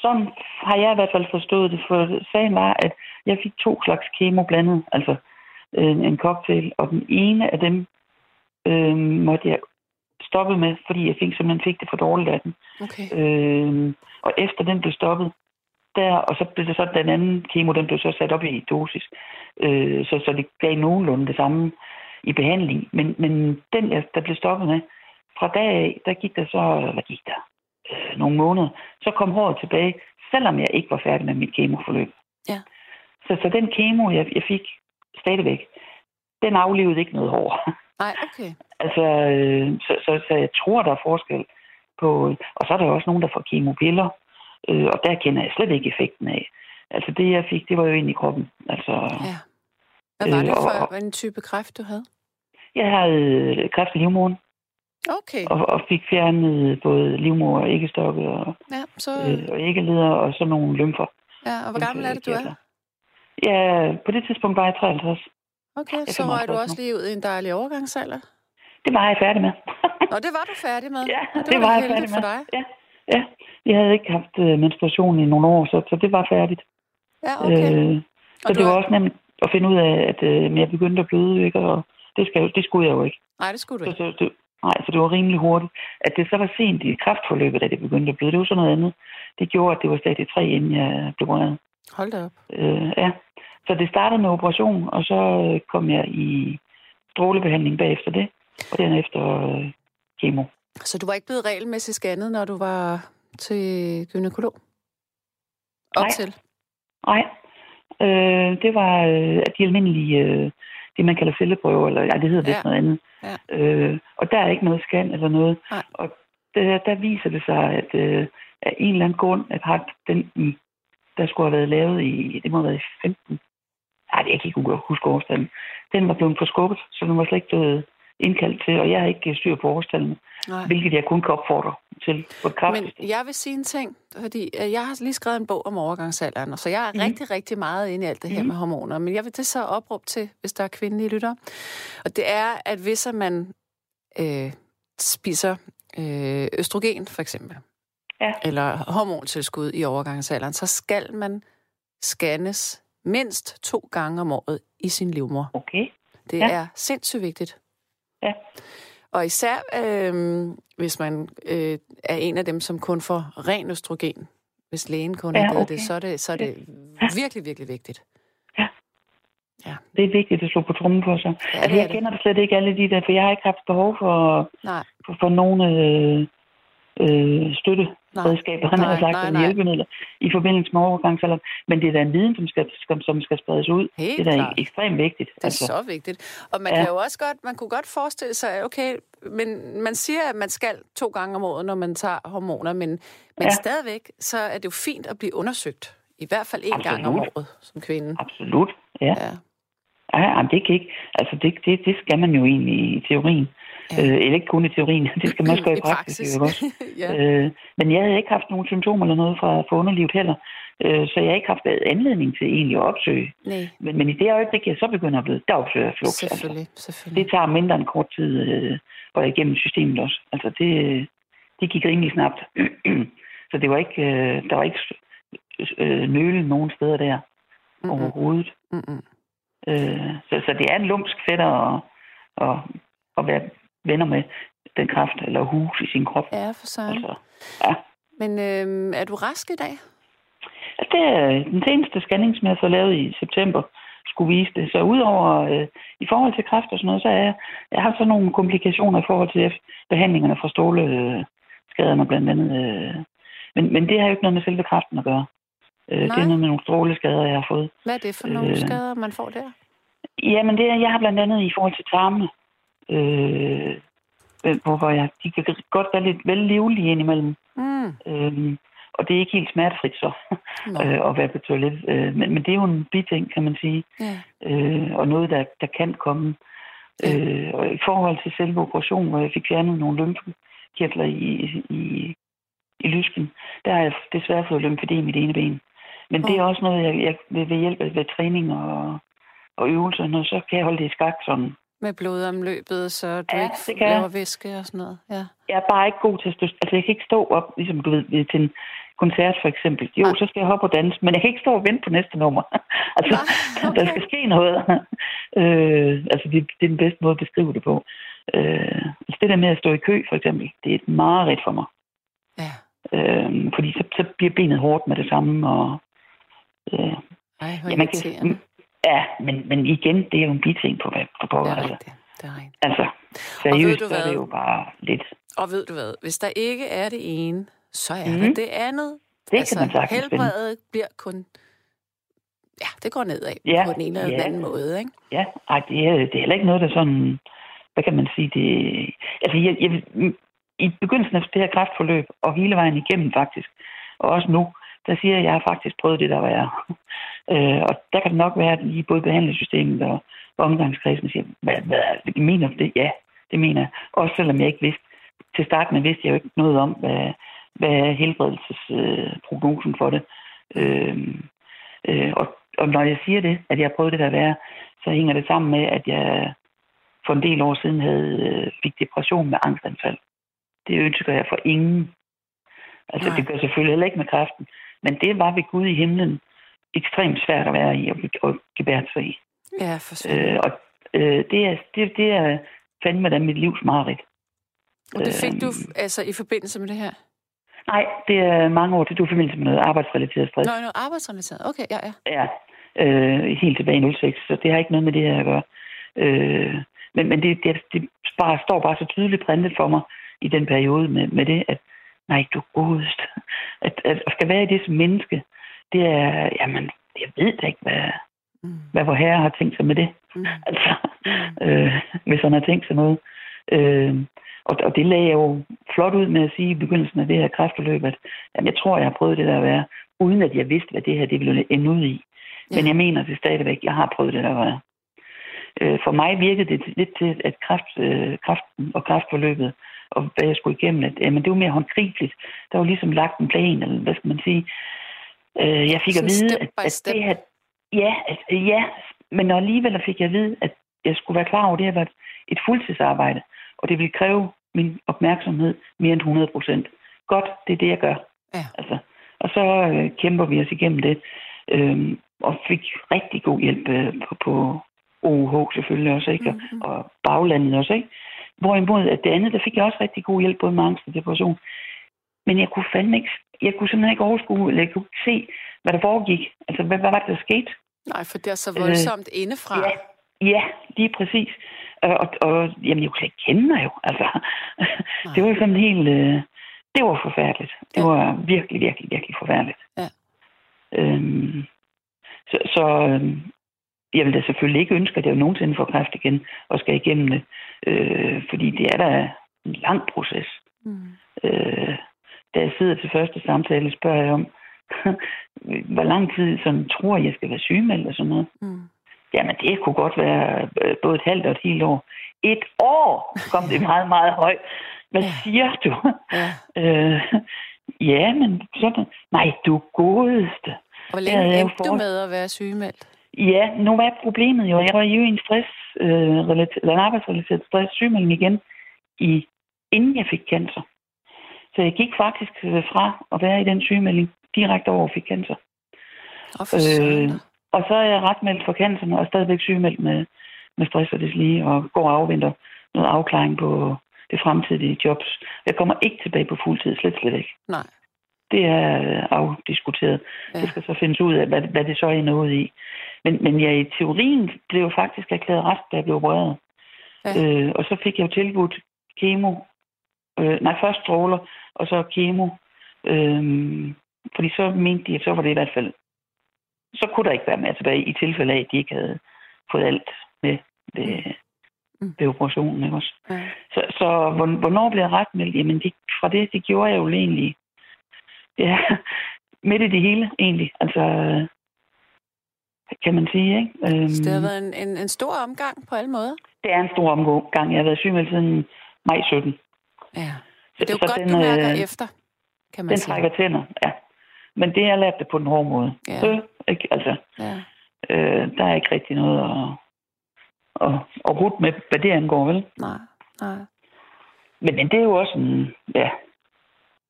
Sådan har jeg i hvert fald forstået det, for sagen var, at jeg fik to slags kemo blandet, altså en, en cocktail, og den ene af dem øh, måtte jeg stoppe med, fordi jeg fik, simpelthen fik det for dårligt af den. Okay. Øh, og efter den blev stoppet, der, og så blev det så den anden kemo, den blev så sat op i dosis. Øh, så, så det gav nogenlunde det samme i behandling. Men, men den, der blev stoppet med, fra dag af, der gik der så, hvad gik der? Øh, nogle måneder. Så kom håret tilbage, selvom jeg ikke var færdig med mit kemoforløb. Ja. Så, så den kemo, jeg, jeg fik stadigvæk, den aflevede ikke noget hår. Nej, okay. altså, øh, så, så, så jeg tror, der er forskel på... Og så er der også nogen, der får kemopiller, Øh, og der kender jeg slet ikke effekten af. Altså det, jeg fik, det var jo ind i kroppen. Altså, ja. Hvad var det øh, for og, en type kræft, du havde? Jeg havde øh, kræft i livmoderen. Okay. og, og fik fjernet både livmor og æggestokke og, Ja, så, øh, og æggeleder og sådan nogle lymfer. ja, og hvor gammel er det, du er? Ja, på det tidspunkt var jeg 53. Okay, Jeg så røg du 55 også lige ud i en dejlig overgangsalder. Det var jeg færdig med. Nå, det var du færdig med. ja, Og det, det var jeg færdig for med. dig. Ja, ja. Jeg havde ikke haft øh, menstruation i nogle år, så, så det var færdigt. Ja, okay. Øh, så Og det var er- også nemt at finde ud af, at øh, jeg begyndte at bløde, ikke? og det, skal, det skulle jeg jo ikke. Nej, det skulle du Så, ikke. så, det, nej, så det var rimelig hurtigt. At det så var sent i kraftforløbet, da det begyndte at bløde, det var sådan noget andet. Det gjorde, at det var stadie 3, inden jeg blev reddet. Hold da op. Øh, ja. Så det startede med operation, og så øh, kom jeg i strålebehandling bagefter det, og derefter øh, kemo. Så du var ikke blevet regelmæssigt scannet, når du var til gynekolog? Op Nej. til? Nej, øh, det var øh, de almindelige, øh, det man kalder celleprøver, eller ja, det hedder Ja. vist noget andet. Ja. Øh, og der er ikke noget scan eller noget. Nej. Og der, der viser det sig, at øh, af en eller anden grund, at har den der skulle have været lavet i, det må have været i 15. Nej, det er ikke ikke huske årstallen. Den var blevet forskubbet, så den var slet ikke blevet indkaldt til, og jeg har ikke styr på årstallene, hvilket jeg kun kan opfordre til på kraftigt. Men jeg vil sige en ting, fordi øh, jeg har lige skrevet en bog om overgangsalderen, så jeg er mm. rigtig, rigtig meget inde i alt det her Mhm. med hormoner. Men jeg vil det så opråbe til, hvis der er kvindelige lyttere. Og det er, at hvis man øh, spiser øh, østrogen, for eksempel, Ja. eller hormontilskud i overgangsalderen, så skal man scannes mindst to gange om året i sin livmor. Okay. Det ja. er sindssygt vigtigt. Ja. Og især øh, hvis man øh, er en af dem, som kun får ren østrogen, hvis lægen kun Ja, okay. det, så er det, så er det virkelig, virkelig vigtigt. Det er vigtigt at slå på trummen for sig. Ja, altså, jeg det. kender det slet ikke alle de der, for jeg har ikke haft behov for, Nej, for, for nogle øh, øh, støtteredskaber, han Nej, har sagt, nej, nej. hjælpemidler i forbindelse med overgangsalderen. Men det er da en viden, som skal, som, som skal spredes ud. Helt det er da klart. ekstremt vigtigt. det er altså. så vigtigt. Og man Ja. kan jo også godt, man kunne godt forestille sig, okay, men man siger, at man skal to gange om året, når man tager hormoner, men, men Ja. stadigvæk, så er det jo fint at blive undersøgt. I hvert fald en gang om året som kvinde. Absolut, ja. Ja. Ja, jamen, det kan ikke. Altså, det, det, det skal man jo egentlig i teorien. Ja. Øh, eller ikke kun i teorien, det skal man også gøre i, I praksis. praksis. Også. ja. Øh, men jeg havde ikke haft nogen symptomer eller noget fra, fra underlivet heller. Øh, så jeg har ikke haft anledning til egentlig at opsøge. Nej, Men, men i det øjeblik, jeg så begynder at blive, der opsøger jeg flugt. Altså. selvfølgelig, selvfølgelig. Det tager mindre end kort tid, øh, jeg igennem systemet også. Altså, det, det gik rimelig snabbt. så det var ikke, øh, der var ikke øh, nøle nogen steder der Mm-mm. overhovedet. Mm-mm. Øh, så, så det er en lumsk fætter at, at, at være venner med den kraft eller hus i sin krop. Ja, for søren. Altså, ja. Men øhm, er du rask i dag? Altså, det er den seneste scanning, som jeg fået lavet i september, skulle vise det. Så udover øh, i forhold til kræft og sådan noget, så er jeg, jeg har så nogle komplikationer i forhold til behandlingerne fra stråleskaderne blandt andet. Øh. Men, men det har jo ikke noget med selve kræften at gøre. Øh, det er noget med nogle stråleskader, jeg har fået. Hvad er det for nogle Øh. skader, man får der? Jamen, det er, jeg har blandt andet i forhold til tarmene, øh, hvor jeg, de kan godt være lidt vel livlige indimellem. Mm. Øh, og det er ikke helt smertefrit så, øh, at være på toilet. Øh, men, men det er jo en biting, kan man sige. Ja. øh, og noget, der, der kan komme. Ja. Øh, og i forhold til selve operationen, hvor jeg fik fjernet nogle lymfekirtler i, i, i lysken, der har jeg desværre fået lymfedem i det ene ben. Men det er også noget, jeg, jeg ved, ved hjælp af ved træning og, og øvelser, og så kan jeg holde det i skak sådan. Med blodomløbet, så du Ja, ikke det kan jeg. laver væske og sådan noget. Ja. Jeg er bare ikke god til at stå, altså jeg kan ikke stå op, ligesom du ved, til en koncert for eksempel. Jo, Nej. så skal jeg hoppe og danse, men jeg kan ikke stå og vente på næste nummer. altså, der okay. skal ske noget. øh, altså, det, det er den bedste måde at beskrive det på. Øh, altså det der med at stå i kø, for eksempel, det er et mareridt for mig. Ja. Øh, fordi så, så bliver benet hårdt med det samme, og øh, Ej, hvor ja, man kan. Ja, men, men igen, det er jo en biting på, på Det pokker. er Altså, rigtigt. Det er rigtigt. altså seriøst, så er det jo bare lidt. Og ved du hvad? Hvis der ikke er det ene, så er Mhm. mm. det det andet. Det altså, kan man sagtens finde. helbredet bliver kun... Ja, det går nedad Ja, på den ene eller den ja. anden måde, ikke? Ja, ej, det er, det er heller ikke noget, der sådan, hvad kan man sige, det, altså jeg, jeg, i begyndelsen af det her kraftforløb, og hele vejen igennem faktisk, og også nu, der siger jeg, at jeg har faktisk prøvet det, der var jeg. Øh, og der kan det nok være, at i både behandlingssystemet og omgangskredsen siger, hvad, hvad, er det? mener du det? Ja, det mener jeg. Også selvom jeg ikke vidste, til start med vidste jeg jo ikke noget om, hvad, hvad er helbredelsesprognosen øh, for det. Øh, øh, og, og når jeg siger det, at jeg har prøvet det der være, så hænger det sammen med, at jeg for en del år siden havde, øh, fik depression med angstanfald. Det ønsker jeg for ingen. Altså, Nej. det gør selvfølgelig heller ikke med kræften. Men det var ved Gud i himlen ekstremt svært at være i og, og gebære sig i. Ja, for. Øh, og øh, det, er, det, det er fandme da mit livs mareridt. Og det fik du øhm. altså i forbindelse med det her? Nej, det er mange år. Det er i forbindelse med noget arbejdsrelateret stress. Nå, noget arbejdsrelateret. Okay, ja, ja. Ja, øh, helt tilbage i 06, så det har ikke noget med det her at gøre. Øh, men men det, det, det bare, står bare så tydeligt printet for mig i den periode med, med det, at nej, du godest. At, at, at skal være i det som menneske, det er, jamen, jeg ved da ikke, hvad, Mm. hvad vor herre har tænkt sig med det. Mm. Altså, Mm. øh, hvis han har tænkt sig noget. Øh, og, og det lagde jeg jo flot ud med at sige i begyndelsen af det her kræftforløb, at jamen, jeg tror, jeg har prøvet det der at være, uden at jeg vidste, hvad det her det ville ende ud i. Men Ja. jeg mener det stadigvæk, jeg har prøvet det der at være. Øh, for mig virkede det lidt til, at kræft, øh, kræften og kræftforløbet, og hvad jeg skulle igennem, at jamen, det var mere håndgribeligt. Der var ligesom lagt en plan, eller hvad skal man sige. Øh, jeg fik Sådan at vide, at, at det her... Ja, at, ja, men alligevel fik jeg at vide, at jeg skulle være klar over, at det her var et, et fuldtidsarbejde, og det ville kræve min opmærksomhed mere end 100 procent. Godt, det er det, jeg gør. Ja. Altså, og så øh, kæmper vi os igennem det, øh, og fik rigtig god hjælp øh, på, på OUH selvfølgelig også, ikke? Mhm. Mm-hmm. Og baglandet også, ikke? Hvorimod at det andet, der fik jeg også rigtig god hjælp, både med angst og depression. Men jeg kunne fandme ikke, jeg kunne simpelthen ikke overskue, eller jeg kunne ikke se, hvad der foregik. Altså, hvad, hvad var det, der skete? Nej, for det er så voldsomt øh, indefra. Ja, ja, lige præcis. Og, og, og jamen, jeg kunne slet ikke kende mig jo. Altså, det var sådan helt... Øh, det var forfærdeligt. Det Ja. var virkelig, virkelig, virkelig forfærdeligt. Ja. Øhm, så så øhm, jeg vil da selvfølgelig ikke ønske, at jeg nogensinde får kræft igen og skal igennem det. Øh, fordi det er da en lang proces. Mm. Øh, da jeg sidder til første samtale, spørger jeg om, hvor lang tid sådan, tror jeg, skal være sygemeldt og sådan noget. Mm. Jamen, det kunne godt være øh, både et halvt og et helt år. Et år kom det meget, meget højt. Hvad siger du? Ja. Øh, ja, men sådan... Nej, du godeste. Hvor længe endte du for- med at være sygemeldt? Ja, nu var problemet jo. Jeg var jo i en stress, øh, relat- eller en arbejdsrelateret stress sygemelding igen, i, inden jeg fik cancer. Så jeg gik faktisk øh, fra at være i den sygemelding direkte over fik cancer. Og for øh, og så er jeg ret meldt for canceren, og er stadigvæk sygemeldt med, med stress og deslige, og går og afventer noget afklaring på det fremtidige jobs. Jeg kommer ikke tilbage på fuldtid, slet slet ikke. Nej. Det er øh, afdiskuteret. Ja. Det skal så findes ud af, hvad, hvad det så ender ud i. Men, men jeg i teorien blev jo faktisk erklæret rask, da jeg blev opereret. Ja. Øh, og så fik jeg jo tilbudt kemo. Øh, nej, først stråler, og så kemo. Øh, fordi så mente de, at så var det i hvert fald... Så kunne der ikke være mere tilbage, i tilfælde af, at de ikke havde fået alt med ved, Mm. ved operationen. Ikke også? Ja. Så, så hvorn- hvornår blev jeg retmeldt? Jamen, det, fra det, det gjorde jeg jo egentlig. Ja, midt i det hele, egentlig. Altså, kan man sige, ikke? Øhm, Så det har været en, en, en stor omgang på alle måder. det er en stor omgang. Jeg har været sygemeldt siden maj 17. Ja. Det er jo Så godt, den, du mærker øh, efter, kan man Den sige. trækker tænder, ja. Men det har jeg lært det på den hårde måde. Ja. Så, ikke? Altså, Ja. øh, der er ikke rigtig noget at, at, at rute med, hvad det angår, vel? Nej, nej. Men, men det er jo også en, ja,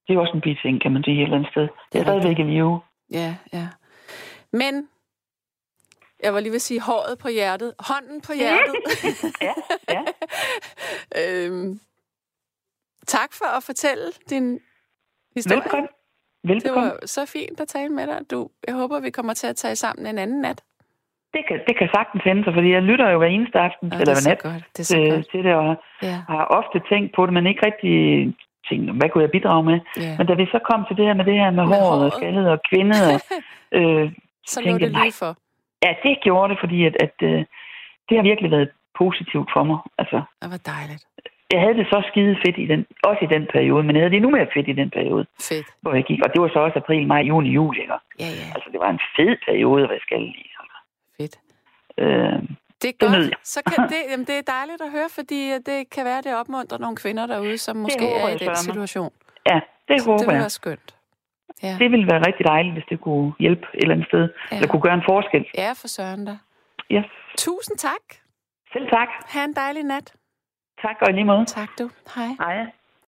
det er jo også en biting, kan man sige, et eller andet sted. Det Det er er stadigvæk i live. Ja, ja. Men, jeg var lige ved at sige håret på hjertet. Hånden på hjertet. Ja, ja. øhm, tak for at fortælle din historie. Velkommen. Det Velkommen. var så fint at tale med dig. Du, jeg håber, vi kommer til at tage sammen en anden nat. Det kan, det kan sagtens hende sig, fordi jeg lytter jo hver eneste aften, Ja, eller det er hver nat, godt. Det er så til, godt. til det, og Ja, har ofte tænkt på det, men ikke rigtig tænkt, hvad kunne jeg bidrage med? ja. Men da vi så kom til det her med det her med, Med håret, håret. og skaldet og kvindet, og, øh, så tænkte det lige for. ja, det gjorde det, fordi at, at øh, det har virkelig været positivt for mig. Altså, Det var dejligt. Jeg havde det så skide fedt i den, også i den periode, men jeg havde det endnu mere fedt i den periode, Fedt. hvor jeg gik. Og det var så også april, maj, juni, juli. Ikke? Ja, ja. Altså, det var en fed periode at være skaldet i. Fedt. Øh, Det er godt. jeg. Så kan det, jamen, det er dejligt at høre, fordi øh, det kan være, det opmuntrer nogle kvinder derude, som måske er i jeg den situation. Ja, det Så håber det vil jeg. være skønt. Ja, Det ville være rigtig dejligt, hvis det kunne hjælpe et eller andet sted. Ja. Eller kunne gøre en forskel. ja for søren da. Ja. Tusind tak. Selv tak. Ha' en dejlig nat. Tak og lige måde. Tak du. Hej. Hej.